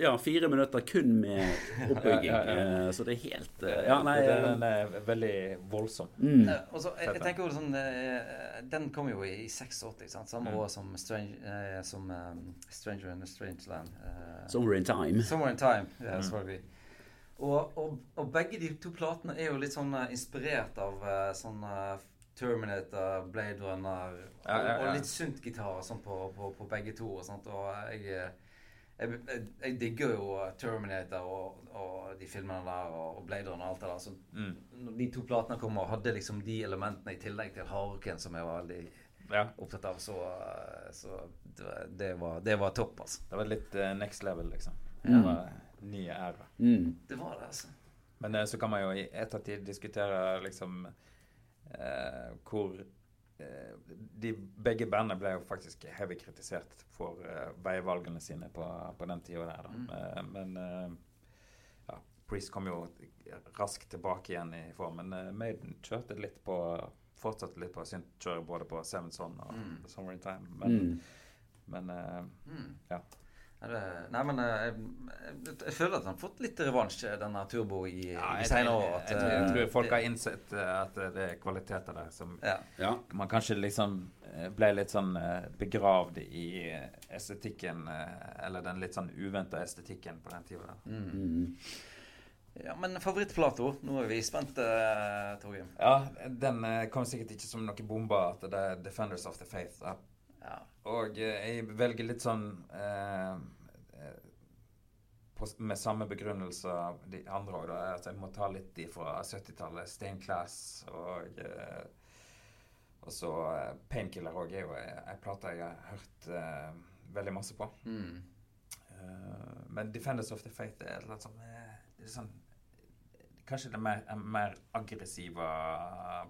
ja, fire minutter kun med oppbygging. Ja, ja, Eh, Så det er helt eh, Ja, nei den, den er veldig voldsom. mm. Eh, og så, jeg, jeg tenker jo sånn eh, Den kom jo i 86, sant? samme Mm. år som, Strange, eh, som um, Stranger in a Strange Land. eh, Somewhere in Time. Somewhere in Time, ja, Mm. selvfølgelig. Og, og, og begge de to platene er jo litt sånn eh, inspirert av eh, sånn eh, Terminator, Blade Runner og, Ja, ja, ja. og litt sunt gitar sånn på, på, på begge to. Og, sånt, og jeg, eh, jeg, jeg, jeg digger jo Terminator og, og de filmene der og, og Blade Runner og alt det der. Så Mm. når de to platene kom og hadde liksom de elementene i tillegg til hardrocken som jeg var veldig Ja. opptatt av, så, så det, var- det, var, topp, altså. Det var litt uh, next level, liksom. Ja. Det var nye æra. Mm. Det var det, altså. Men eh, så kan man jo i ettertid diskutere liksom eh, hvor de Begge bandene ble jo faktisk heavy kritisert for uh, veivalgene sine på, på den tida der, da. Mm. Eh, men eh, ja, Priest kom jo raskt tilbake igjen i formen. Uh, Maiden kjørte litt på Fortsatte litt på syntkjøret både på Seven Son og Mm. Summer in Time. Men, Mm. men eh, Mm. Ja. Nei, men eh, jeg, jeg, jeg føler at han har fått litt revansj, denne Turbo, i, ja, i jeg, senere år. jeg, jeg eh, tror folk det- har innsett eh, at det er kvaliteter der som ja. Ja. man kanskje liksom eh, ble litt sånn eh, begravd i eh, estetikken, eh, eller den litt sånn uventa estetikken på den tida. Mm. Mm. ja, men favorittplato? Nå er vi spente, uh, Torgrim. Ja, den eh, kom sikkert ikke som noe bombe at det er 'Defenders of the Faith'. Da. Ja. Og eh, jeg velger litt sånn eh, eh, på, Med samme begrunnelse av de andre òg, at jeg må ta litt de fra 70-tallet. Stain Class og eh, Og så uh, Painkiller òg er jo ei plate jeg har hørt eh, veldig masse på. Mm. Uh, men Defenders of the Fate er litt sånn, det er sånn Kanskje den mer, mer aggressive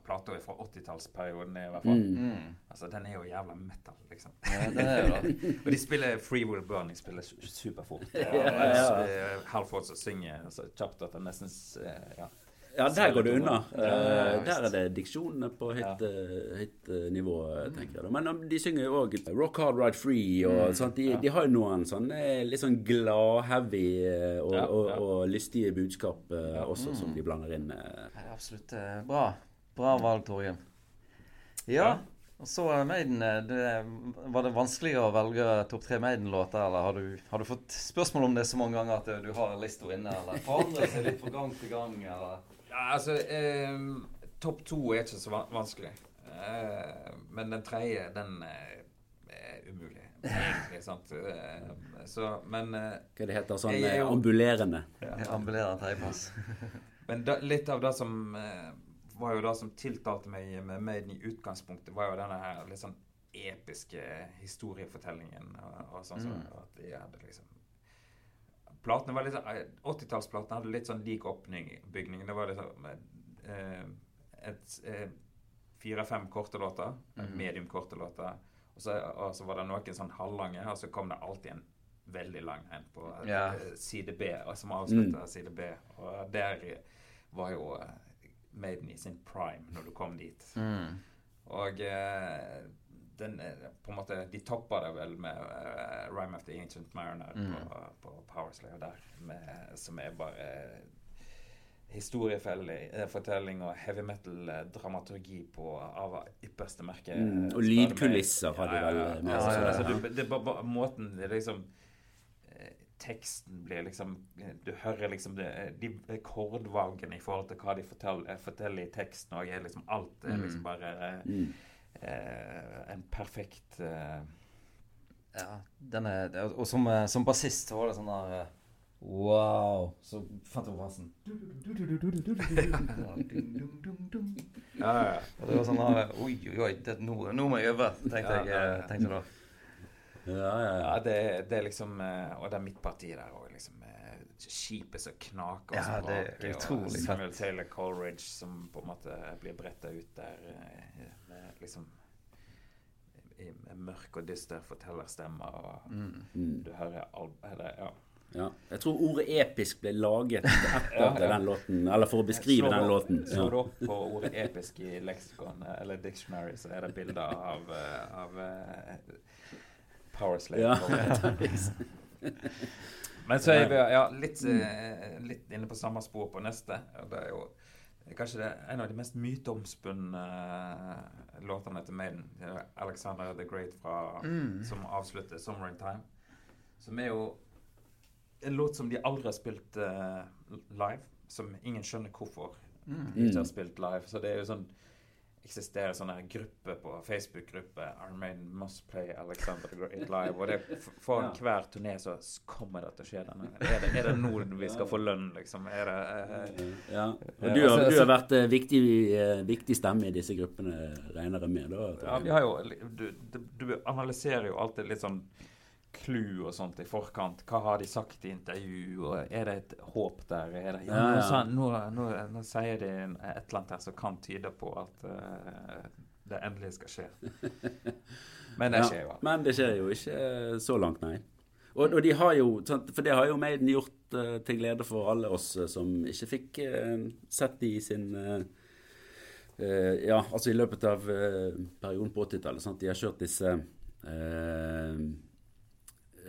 plata fra 80-tallsperioden, i hvert fall. Mm. Mm. Altså, Den er jo jævla metal, liksom. Ja, det er jo det. Og de spiller Free Will Burning de spiller superfort. Ja, ja, ja. eh, Halvford som synger så kjapt at han nesten eh, ja. Ja, der går det unna. Ja, ja, Eh, der er det diksjonene på høyt, ja. høyt eh, nivå, eh, tenker jeg. Men um, de synger jo òg Rock Hard Ride Free. og sånt. De, de har jo noen sånne litt sånn glad-heavy eh, og, Ja, og, ja. og lystige budskap eh, også, som de blander inn. eh. Absolutt eh, bra. Bra valg, Torgen. Ja. Og så eh, Maiden. eh, Det, var det vanskelig å velge topp tre Maiden-låter, eller har du, har du fått spørsmål om det så mange ganger at du har lista inne, eller forandrer seg litt fra gang til gang, eller? Ja, altså eh, Topp to er ikke så vanskelig. Eh, men den tredje, den eh, er umulig. Egentlig, sant. Eh, så, men eh, Hva det heter sånn Jeg ambulerende. Jeg ambulerer tredjeplass. Men da, litt av det som eh, var jo det som tiltalte meg med Maiden i utgangspunktet, var jo denne her litt sånn episke historiefortellingen og, og sånn. Så, Mm. at de hadde liksom Platene var litt sånn eh, 80-tallsplatene hadde litt sånn lik oppbygning. Det var liksom eh, et eh, fire-fem korte låter, Mhm. medium korte låter. Og så, og så var det noen sånn halvlange, og så kom det alltid en veldig lang en på eh, Ja. side B, som avslutta side B. Og der var jo eh, Maiden i sin prime når du kom dit. Mm. Og eh, den, eh, på en måte, de toppa det vel med uh, Rime of the Ancient Mariner Mm. på, på Powerslayer der, med, som er bare historiefortelling og heavy metal-dramaturgi på av ypperste merke. Mm, og lydkulisser har de vel med Ja, ja, ja. altså, det er bare, måten det liksom eh, Teksten blir liksom Du hører liksom det, de rekordvalgene i forhold til hva de forteller, forteller i teksten, og er liksom alt er liksom Mm. bare Mm. Eh, en perfekt eh, Ja, den er, og som, eh, som bassist så var det sånn der Wow! Så fant jeg. Ja, ja. Og det var sånn der, Oi, oi, oi, det, nå, nå må jeg øve, tenkte jeg. Ja, ja, ja. tenkte jeg da. Ja, ja, ja. det, det er liksom Og det er midtpartiet der òg, liksom. Skipet som knaker og Ja, det er utrolig og. Samuel Taylor Coleridge som på en måte blir bretta ut der liksom i, mørk og dyster fortellerstemme, og Mm. Mm. du hører eller, ja. Ja. Jeg tror ordet episk ble laget etter Ja, ja. den låten, eller for å beskrive Slår den låten. Slår du opp på ordet episk i leksikon eh, eller dictionary, så er det bilder av, eh, av uh, Powerslave. Ja. Men så er vi ja, litt, eh, litt inne på samme spor på neste. Og det er jo kanskje det er en av de mest myteomspunne eh, låtene til Maiden. Er Alexander the Great fra, Mm. som avslutter 'Summer in Time'. Som er jo en låt som de aldri har spilt uh, live. Som ingen skjønner hvorfor Mm. de ikke har spilt live. Så det er jo sånn eksisterer sånne her grupper på Facebook-gruppe Iron Maiden must play Alexander Great live. Og det for Ja. hver turné så kommer det til å skje denne. Er det, er det nå vi skal få lønn, liksom? Er det eh, Ja. Og du har, altså- du har vært eh, viktig, eh, viktig stemme i disse gruppene, regner jeg med? da? Ja, vi har jo du, du, du analyserer jo alltid litt sånn clue og sånt i forkant. Hva har de sagt i intervju? og Er det et håp der? Er det, ja, Ja, nå, ja. sa- Nå, nå, nå sier de et eller annet her som kan tyde på at uh, det endelig skal skje. Men det skjer jo. Men det skjer jo ikke eh, så langt, nei. Og, og de har jo, For det har jo Maiden gjort uh, til glede for alle oss som ikke fikk sett de i sin Ja, altså i løpet av perioden på 80-tallet. sant, De har kjørt disse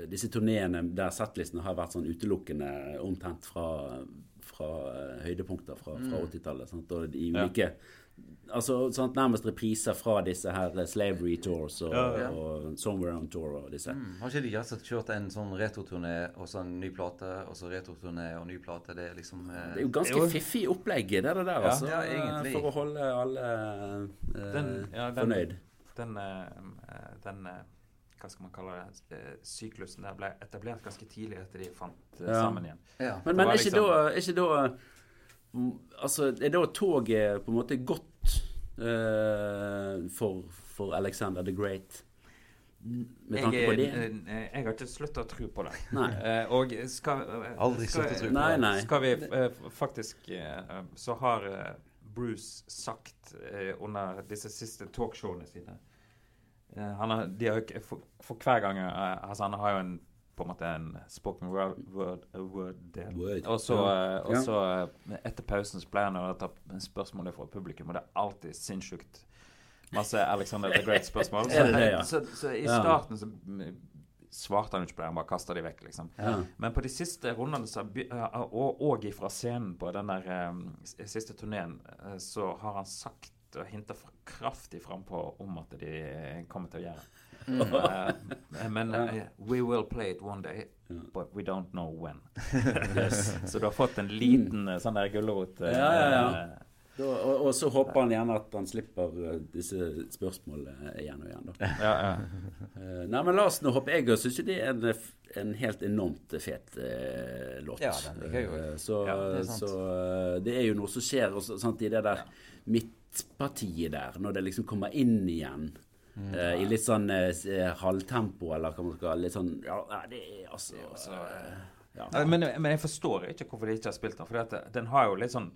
disse turneene der settlistene har vært sånn utelukkende omtrent fra, fra eh, høydepunkter fra, fra 80-tallet. sant, Og de Ja. Altså sant, nærmest repriser fra disse her eh, Slavery Tours og, Ja, ja. og Somewhere on Tour og disse. Mm. Har ikke de altså kjørt en sånn retroturné og så en ny plate, og så retroturné og ny plate? Det er liksom eh, Det er jo ganske Jo. fiffig opplegg, det der, der Ja. altså. Ja. For å holde alle eh, Den- ja, den- fornøyd. Den, den, den eh, hva skal man kalle det, eh, syklusen der ble etablert ganske tidlig etter de fant eh, Ja. sammen igjen. ja. Men, men er ikke liksom- da, er ikke da mm, Altså, er da toget på en måte gått uh, for, for Alexander the Great? Med tanke jeg, på det? jeg har ikke slutta å tro på det. Eh, og skal Aldri skal- å tro på Nei, det. nei. Skal vi eh, faktisk eh, Så har Bruce sagt under disse siste talkshowene sine har, de har, jo for, for hver gang eh, altså Han har jo en på en måte en spoken word, word, a word-del. Word. Og så, Ja. eh, og så eh, etter pausen så pleier han å ta spørsmål fra publikum, og det er alltid sinnssykt masse Alexander the Great-spørsmål. Det, ja? så, så i starten så mm, svarte han ikke på det, han bare kasta de vekk, liksom. Ja. Men på de siste rundene, så, eh, og, og fra scenen på den der um, siste turneen, eh, så har han sagt og hinter kraftig frampå om at de kommer til å gjøre Mm. Uh, men uh, we will play it one day, but we don't know when. så du har fått en liten mm. sånn der gulrot. Uh, Ja, ja, ja. Da, og, og så håper han gjerne at han slipper disse spørsmålene igjen og igjen. da. ja, ja. Nei, men la oss nå hoppe. jeg og syns jo det er en, en helt enormt fet eh, låt. Ja, den liker jeg jo. Så, Ja, det er så det er jo noe som skjer også, sant, i det der midtpartiet der, når det liksom kommer inn igjen. Mm. eh, I litt sånn eh, eh, halvtempo, eller hva man skal Litt sånn Ja, det er altså eh, ja. Nei, Men, men jeg forstår ikke hvorfor de ikke har spilt den. For den har jo litt sånn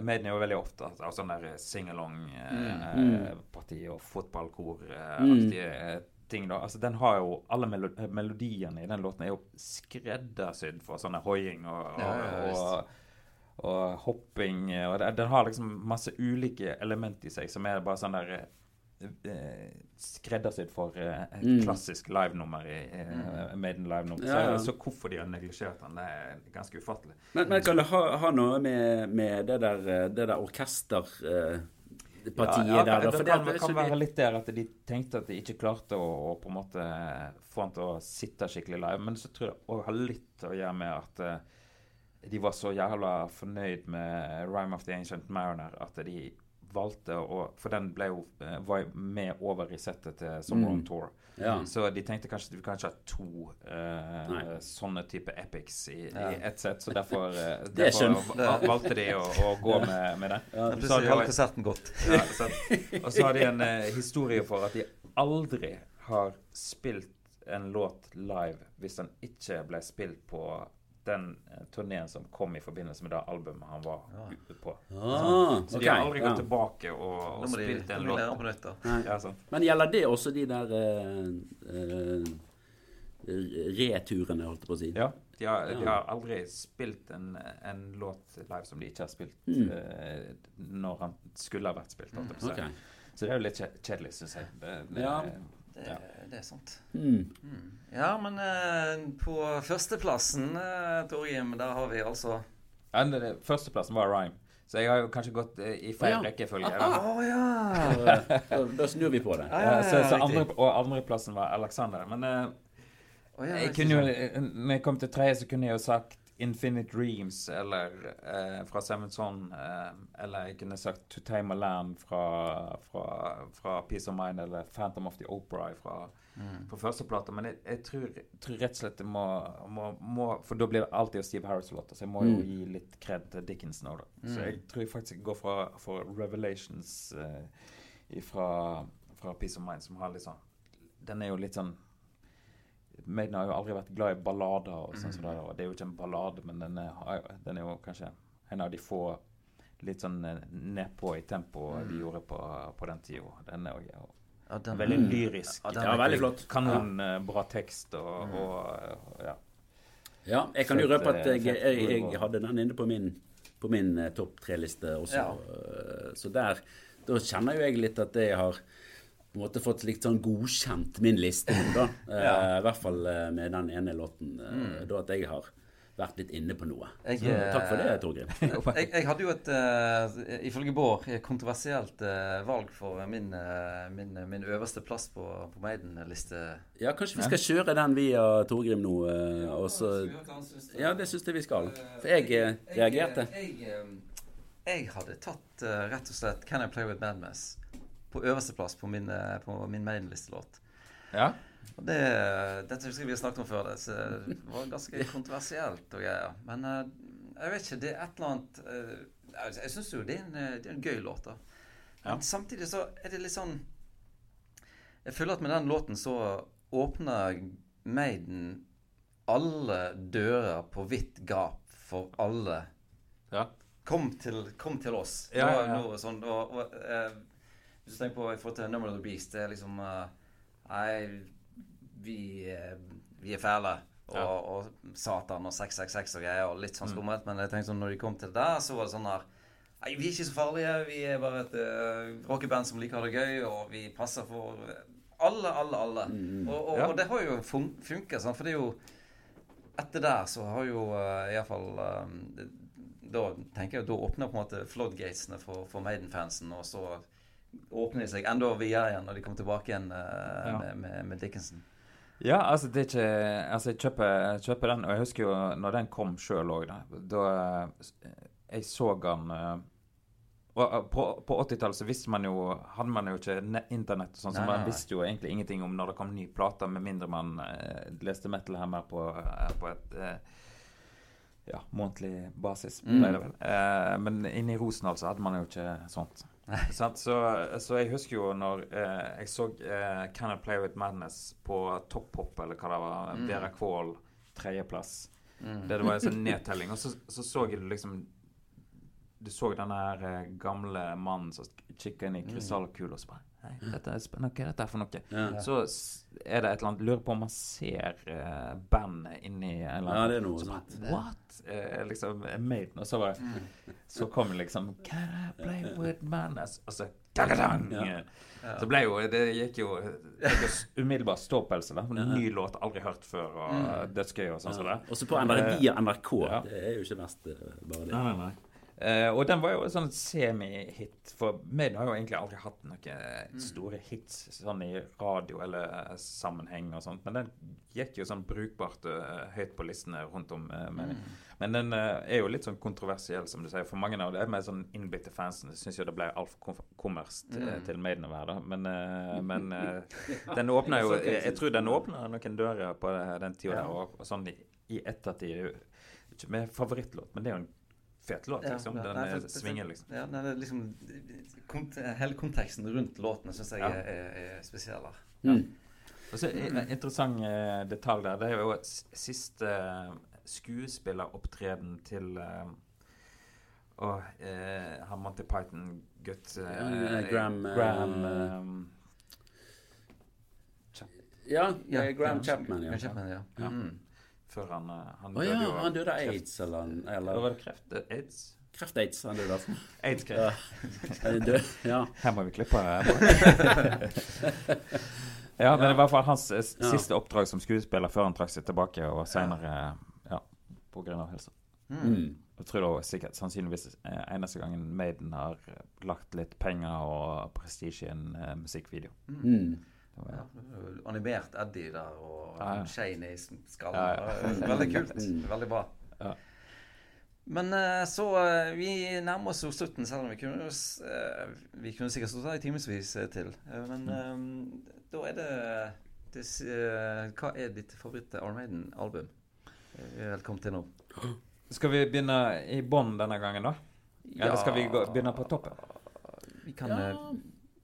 Maiden er jo veldig ofte av sånn der sing-along-parti og fotballkor-aktige ting. da. Altså Den har jo Alle melodiene i den låten er jo skreddersydd for sånne hoiing og, og, Ja, og, og hopping. Og det, den har liksom masse ulike element i seg som er bare sånn der eh, skreddersydd for eh, et Mm. klassisk livenummer i eh, Maiden livenummer. Ja, ja. Så, så hvorfor de har neglisjert den, det er ganske ufattelig. Men, men kan det ha, ha noe med, med det der, eh, det der orkesterpartiet Ja, ja, der? Da? det kan, det, kan være litt der at de tenkte at de ikke klarte å, å på en måte få han til å sitte skikkelig live. Men så tror jeg det har litt å gjøre med at eh, de var så jævla fornøyd med 'Rhyme of the Ancient Mariner' at de valgte å For den ble jo eh, var jo med over i settet til Summer on Mm. Tour. ja. Så de tenkte kanskje at vi kan ikke ha to uh, sånne type epics i, Ja. i ett sett. Så derfor, uh, derfor valgte de å, å gå med, med det. Ja, Så har de har konserten gått. ja. Og så har de en uh, historie for at de aldri har spilt en låt live hvis den ikke ble spilt på den uh, turneen som kom i forbindelse med det albumet han var ute på. Ah, Så de har aldri ja. gått tilbake og, og de, spilt en låt. på nytt. da. Ja, sant. Men gjelder det også de der uh, uh, returene, holdt jeg på å si? Ja, de har, de har aldri spilt en, en låt live som de ikke har spilt Mm. uh, når han skulle ha vært spilt. holdt jeg på å si. Ok. Så det er jo litt kjedelig, syns jeg. Det, det, Ja. Det, Ja. det er sant. Mm. Ja, men eh, på førsteplassen, uh, Torgrim, der har vi altså Ja, det- Førsteplassen var Rhyme. Så jeg har jo kanskje gått eh, i feil ja. rekkefølge. Da. ja! Da, snur vi på det. Ja, ja, Eh, så, så andre, og andreplassen var Alexander. Men eh, oh, ja, jeg kunne jo, eh, når jeg kom til tredje, så kunne jeg jo sagt Infinite Dreams eller eh, fra Seven Son. Eh, eller jeg kunne sagt To Tame a Land fra, fra, fra Peace of Mind eller Phantom of the Opera fra, Mm. på førsteplata. Men jeg, jeg tror, tror rett og slett det må, må, må For da blir det alltid Steve Harris-låter, så jeg må jo Mm. gi litt kred til Dickens nå, da. Så Mm. jeg tror jeg faktisk går fra, for Revelations eh, fra, fra Peace of Mind, som har litt sånn Den er jo litt sånn Maiden har jo aldri vært glad i ballader, og sånn mm. det, det er jo ikke en ballade, men den er, den er jo kanskje en av de få litt sånn eh, nedpå i tempo de gjorde på, på den tida. Den er jo Ja, den- veldig Mm. lyrisk. Ja, den Ja, veldig flott. Kanon eh, bra tekst og, og ja. Ja, jeg kan jo røpe at jeg, jeg, jeg hadde den inne på min, på min eh, topp tre-liste også. Ja. Eh, Så der Da kjenner jo jeg litt at jeg har på en måte fått litt sånn godkjent min liste nå, da. ja. uh, I hvert fall eh, med den ene låten. eh, Da at jeg har vært litt inne på noe. Jeg, Så, takk for det, Torgrim. jeg, jeg hadde jo et, ifølge Bård, kontroversielt valg for min, min, min øverste plass på, på Maiden-liste. Ja, kanskje vi skal kjøre den via Torgrim nå, eh, også, Ja, det syns jeg vi skal. For jeg reagerte. Jeg, jeg hadde tatt rett og slett 'Can I Play With Madness' på øverste plass på min, eh, på min Maiden-listelåt. ja. Og det, dette husker jeg vi har snakket om før, det, så det var ganske kontroversielt og greier. Men eh, jeg vet ikke, det er et eller annet eh, Jeg, syns jo det er, en, det er en gøy låt, da. Ja. Men samtidig så er det litt sånn Jeg føler at med den låten så åpner Maiden alle dører på vidt gap for alle. Ja. Kom til, kom til oss. Ja, ja, ja. nå sånn, og, og, eh, hvis du tenker på i forhold til Number of the Beast, det er liksom eh, Nei, vi, eh, vi er fæle. Og, Ja. og Satan og 666 og greier, og litt Mm. sånn skummelt. Men jeg tenkte sånn, når de kom til det der, så var det sånn her Nei, vi er ikke så farlige. Vi er bare et uh, rockeband som liker å ha det gøy, og vi passer for alle, alle, alle. Og, og, Ja. og det har jo fun funket, sånn, for det er jo Etter der så har jo uh, iallfall um, Da tenker jeg da åpner på en måte floodgatesene for, for Maiden-fansen, og så åpner de seg enda videre igjen når de kommer tilbake igjen uh, Ja. med, med, med Dickinson. Ja, altså det er ikke Altså, jeg kjøper, jeg kjøper den, og jeg husker jo når den kom sjøl òg, da. Da eh, jeg så den eh, og eh, På, på 80-tallet så visste man jo Hadde man jo ikke internett sånn, så man visste jo egentlig ingenting om når det kom ny plate, med mindre man eh, leste Metal Hammer på, eh, på et eh, ja, månedlig basis, Mm. Eh, men inne i Rosendal så hadde man jo ikke sånt. Så, så jeg husker jo når eh, jeg så eh, Can I Play With Madness på Topphopp, eller hva det var, Mm. Vera Kvål, tredjeplass. Mm. Det, det var en sånn nedtelling. Og så så, så jeg liksom Du så den her eh, gamle mannen som kikka inn i Mm. krystallkula og så bare Hei, dette er spennende. Hva er dette for noe? Ja. Så er det et eller annet Lurer på om man ser uh, bandet inni en eller Ja, annen det er noe så sånt. What? Uh, liksom Maiden. Og så bare Så kom liksom Can I play with madness? Og så dagadang! Ja. Så ble jo Det gikk jo umiddelbar ståpelse. da Ny låt, aldri hørt før, og dødsgøy og sånn som det. Også på NRK, via NRK. Ja. Det er jo ikke mest eh, bare det. Nei, nei, nei. Eh, og den var jo en sånn semi-hit, for Maiden har jo egentlig aldri hatt noen store hits sånn i radio- eller eh, sammenheng og sånt, men den gikk jo sånn brukbart uh, høyt på listene rundt om. Uh, men, men den er jo litt sånn kontroversiell, som du sier. For mange av de mer sånn innbitte fansen syns jo det ble altfor kom kommerst eh, til Maiden å være, da. Men, men den åpna jo jeg, jeg tror den åpna noen dører på den tida der, og, og sånn i, i ettertid Ikke med favorittlåt, men det er jo en fet låt, liksom. ja, Den nei, er for- svinger, liksom. Ja, nei, det er liksom kont Hele konteksten rundt låtene syns jeg Ja. er, er, er spesiell. her. Mm. Og så En en interessant eh, detalj der, det er jo siste eh, skuespilleropptreden til eh, og, eh, han Monty Python-gutt eh, Ja, Graham, eh, Graham eh, Ja, Ja, Graham. Chapman, ja. Graham Chapman, ja. Ja. Mm. Før han, han døde. Å ja, han døde av aids, eller, Eller eller var det kreft? Eh, Aids? Kreft-aids han døde av. Aids-kreft. Ja. Ja. Her må vi klippe. Her. ja, men det var i hvert fall hans eh, Ja. siste oppdrag som skuespiller før han trakk seg tilbake, og senere ja, på grunn av helse. Mm. Jeg tror det var sikkert sannsynligvis eh, eneste gangen Maiden har eh, lagt litt penger og prestisje i en uh, musikkvideo. Mm. Ja, jo animert Eddie der og Ja, ja. Shane i skallen. Veldig kult. Mm. Veldig bra. Ja. Men eh, så eh, Vi nærmer oss jo slutten, selv om vi kunne, eh, vi kunne sikkert stått her i timevis eh, til. Eh, Men mm. da er det, det eh, Hva er ditt favoritt Iron Maiden-album? Vi er vel kommet til nå. Skal vi begynne i bånn denne gangen, da? Eller skal vi gå, begynne på toppen? Vi kan, Ja, eh,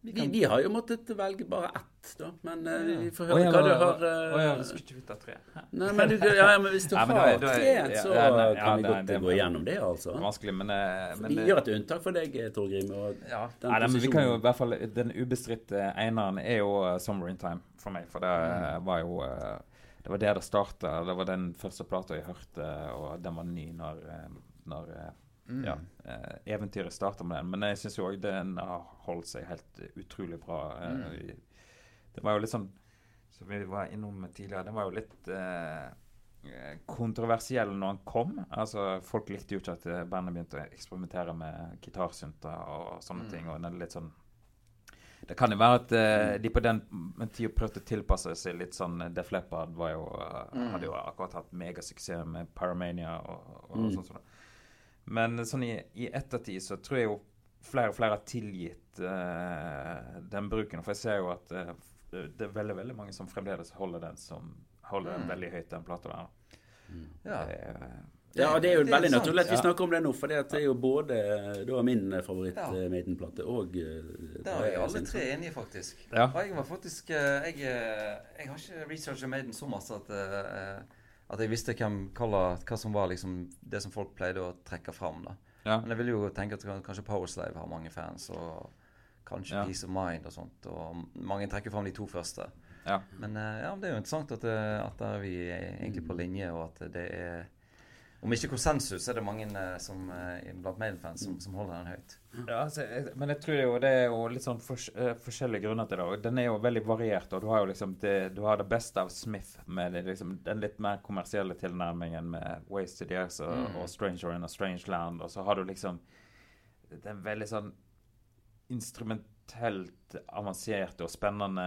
vi vi, kan vi har jo måttet velge bare ett, da. Men eh, vi får høre ja, hva du å, har å, ja, eh, skulle ikke vite av tre? Nei, men, du, ja, ja, men hvis du Ja, men har tre, ja, så ja, ja, kan vi godt gå igjennom det, altså. Vanskelig, men, eh, men Vi det- gjør et unntak for deg, Torgrim. Og ja. den Nei, men vi kan jo i hvert fall Den ubestridte eneren er jo uh, 'Summer in Time' for meg. For det uh, var jo uh, Det var der det starta. Det var den første plata jeg hørte, og den var ny når, uh, når uh, Mm. ja, eh, eventyret starta med den. Men jeg syns òg den har holdt seg helt uh, utrolig bra. Uh, Mm. Det var jo litt sånn Som vi var innom tidligere, den var jo litt uh, eh, kontroversiell når han kom. Altså, Folk likte jo ikke at eh, bandet begynte å eksperimentere med gitarsynter og sånne Mm. ting. og den er litt sånn Det kan jo være at eh, de på den tida prøvde å tilpasse seg litt sånn eh, Def Leppard var jo, eh, Mm. hadde jo akkurat hatt megasuksess med Paramania og, og Mm. sånn. Men sånn i, i ettertid så tror jeg jo flere og flere har tilgitt uh, den bruken. For jeg ser jo at uh, det er veldig veldig mange som fremdeles holder den som holder den Mm. veldig høyt, den plata der. ja. Det er- Ja, det er jo Det er veldig sant. naturlig at vi Ja. snakker om det nå, for det er jo både da min favoritt-Maiden-plate og eh, Der er vi alle tre enige, faktisk. Ja. Og jeg var faktisk eh, jeg, eh, jeg har ikke researchet Maiden så masse at, eh, at jeg visste hvem, hva, hva som var liksom det som folk pleide å trekke fram. da. Ja. Men jeg ville jo tenke at kanskje Powerslave har mange fans, og kanskje Ja. Peace of Mind og sånt. Og mange trekker fram de to første. Ja. Men eh, ja, det er jo interessant at, eh, at er vi egentlig på linje, og at det er Om ikke konsensus, så er det mange eh, som, eh, blant Mail-fans som, som holder den høyt. Ja, altså, jeg, men jeg tror jo det er jo litt sånn fors eh, forskjellige grunner til det. Og den er jo veldig variert. Og du har jo liksom det, du har det beste av Smith med det, liksom, den litt mer kommersielle tilnærmingen med Wasted Years og, Mm. og Stranger in a Strange Land. Og så har du liksom den veldig sånn instrumentelt avanserte og spennende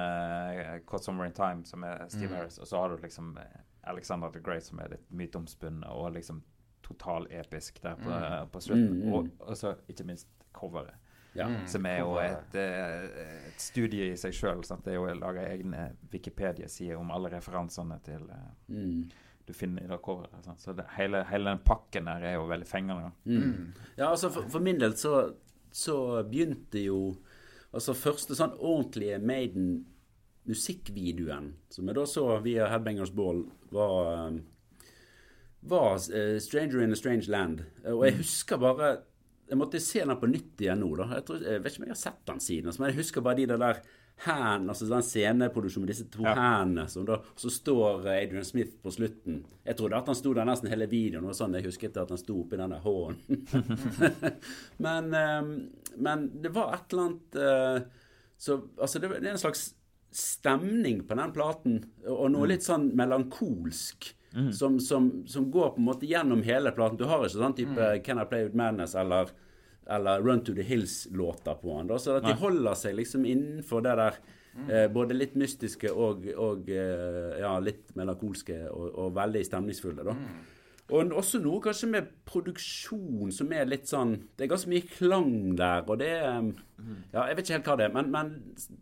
Caught Summer in Time, som er Steve Mm. Harris. Og så har du liksom Alexander the Great, som er litt myteomspunnet og liksom totalepisk der på, Mm. på slutten. Mm, mm. Og, og så ikke minst coveret. Ja. Mm. Som er jo et, eh, et studie i seg sjøl. Det er jo laga egne Wikipedia-sider om alle referansene til eh, Mm. du finner i det coveret. sant? Så det, hele, hele den pakken der er jo veldig fengende. Mm. Ja, altså for, for min del så, så begynte jo Altså første sånn ordentlige Maiden musikkvideoen, som jeg da så via Headbangers Ball, var um, var eh, 'Stranger in a Strange Land'. Og jeg husker bare Jeg måtte se den på nytt igjen nå. da Jeg, tror, jeg vet ikke om jeg har sett den siden, altså, men jeg husker bare de der, hendene, altså den sceneproduksjonen med disse to Ja. hendene. Som da, så står eh, Adrian Smith på slutten. Jeg trodde at han sto der nesten hele videoen. Og sånn, Jeg husket at han sto oppi den der hånden. men, eh, men det var et eller annet eh, så, altså det, det er en slags stemning på den platen, og noe litt sånn melankolsk. Som, som, som går på en måte gjennom hele platen. Du har ikke sånn type 'Can I Play With Madness' eller, eller 'Run To The Hills'-låter på den. Da, så at de holder seg liksom innenfor det der eh, både litt mystiske og, og eh, ja, litt melankolske og, og veldig stemningsfulle. da. Og også noe kanskje med produksjon som er litt sånn Det er ganske mye klang der, og det er Ja, jeg vet ikke helt hva det er, men, men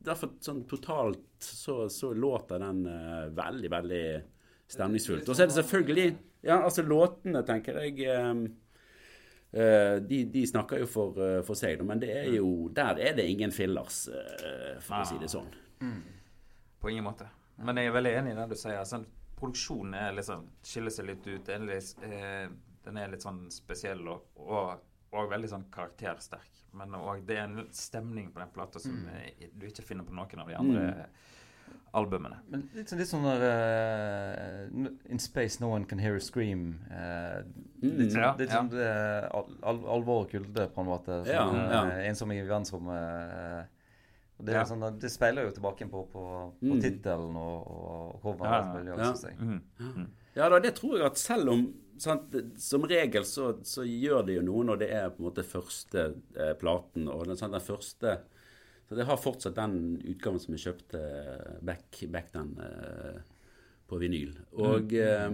derfor sånn totalt så, så låter den uh, veldig, veldig stemningsfullt. Og så er det selvfølgelig Ja, altså låtene, tenker jeg um, Uh, de, de snakker jo for, uh, for seg, men det er jo Der er det ingen fillers, uh, for å si det sånn. På ingen måte. Men jeg er veldig enig i det du sier. Sånn, produksjonen er sånn, skiller seg litt ut. Den er litt, eh, den er litt sånn spesiell og, og, og veldig sånn karaktersterk. Men og det er en stemning på den plata som mm. du ikke finner på noen av de andre albumene. Men litt sånn, litt sånn der uh, In space no one can hear a scream. Uh, litt sånn, Ja, litt ja. sånn det, al al alvor og kulde, på en måte. Sånn, Ja, ja. eh, Ensom i verdensrommet. Og det, er Ja. sånn, det speiler jo tilbake på, på, på Mm. tittelen og, og coveret. Ja, ja. jeg. Mhm. Ja da, det tror jeg at selv om sant, Som regel så, så gjør det jo noe når det er på en måte første eh, platen. Og den, sant, den første Så det har fortsatt den utgaven som jeg kjøpte eh, back, back then eh, på vinyl. Og eh,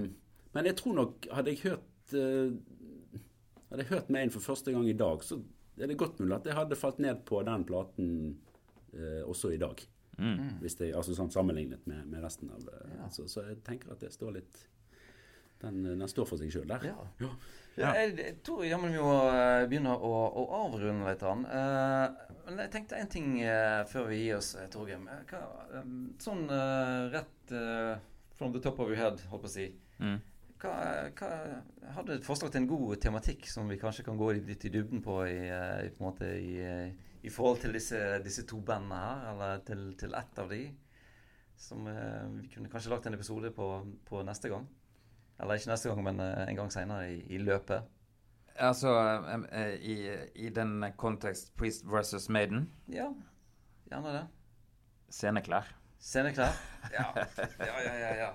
Men jeg tror nok Hadde jeg hørt eh, Hadde jeg hørt meg inn for første gang i dag, så er det godt mulig at jeg hadde falt ned på den platen også i dag. Mm. Hvis det altså sånn Sammenlignet med, med resten av eh, Ja. så, så jeg tenker at det står litt Den, den står for seg sjøl der. Ja. Ja. Ja, jeg, jeg tror jammen vi må eh, begynne å, å avrunde litt. Grann. Eh, men jeg tenkte en ting uh, før vi gir oss, eh, Torgrim. Eh, eh, sånn uh, rett eh, from the top of your head, holdt på å si. Mm. Hva, hva hadde et forslag til en god tematikk som vi kanskje kan gå litt i dybden på i, eh, på en måte i, eh, i forhold til disse, disse to bandene her, eller til, til ett av de? Som eh, vi kunne kanskje lagt en episode på, på neste gang. Eller ikke neste gang, men eh, en gang seinere i, i løpet. Altså, eh, i, i den kontekst Priest versus Maiden, Ja, gjerne det. sceneklær. Sceneklær. Ja, ja, ja. ja, ja.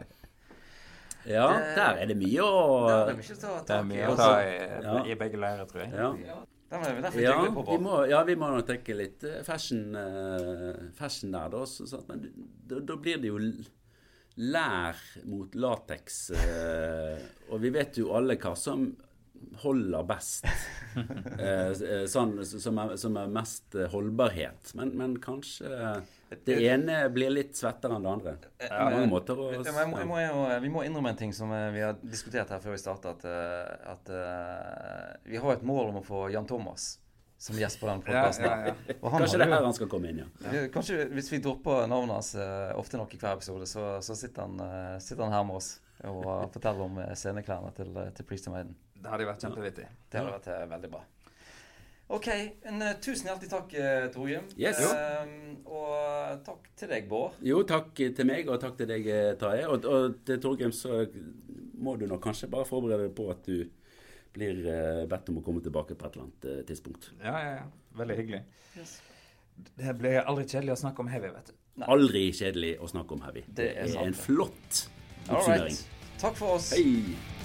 ja, Det- der er det mye å Det er det mye å ta Det tak i. mye å ta i, Ja. i begge leirer, tror jeg. Ja. Ja, Den vi derfor Ja, vi må, ja, vi må nok tenke litt eh, fashion, eh, fashion der, da. Så, så, men da, da blir det jo lær mot lateks. eh, og vi vet jo alle hva som holder best. sånn som er, som er mest holdbarhet. Men, men kanskje det ene blir litt svettere enn det andre. På mange måter. å ja, må, må jo, vi må innrømme en ting som vi har diskutert her før vi starta. At, at, vi har et mål om å få Jan Thomas som gjest på den podkasten. Ja, ja, ja. Kanskje det er her han skal komme inn, ja. Kanskje Hvis vi dropper navnet hans uh, ofte nok i hver episode, så, så sitter, han, uh, sitter, han, her med oss og uh, forteller om sceneklærne til, til Priest of Maiden. Det hadde vært kjempevittig. Det hadde vært veldig bra. OK. En, tusen hjertelig takk, Torgrim. Yes. og takk til deg, Bård. Jo, takk til meg, og takk til deg, Tarjei. Og, og til Torgrim så må du nok kanskje bare forberede deg på at du blir eh, bedt om å komme tilbake på et eller annet eh, tidspunkt. Ja, ja, ja. Veldig hyggelig. Yes. Det blir aldri kjedelig å snakke om heavy, vet du. Nei. Aldri kjedelig å snakke om heavy. Det, det er, er en flott oppsummering. Takk for oss. Hei.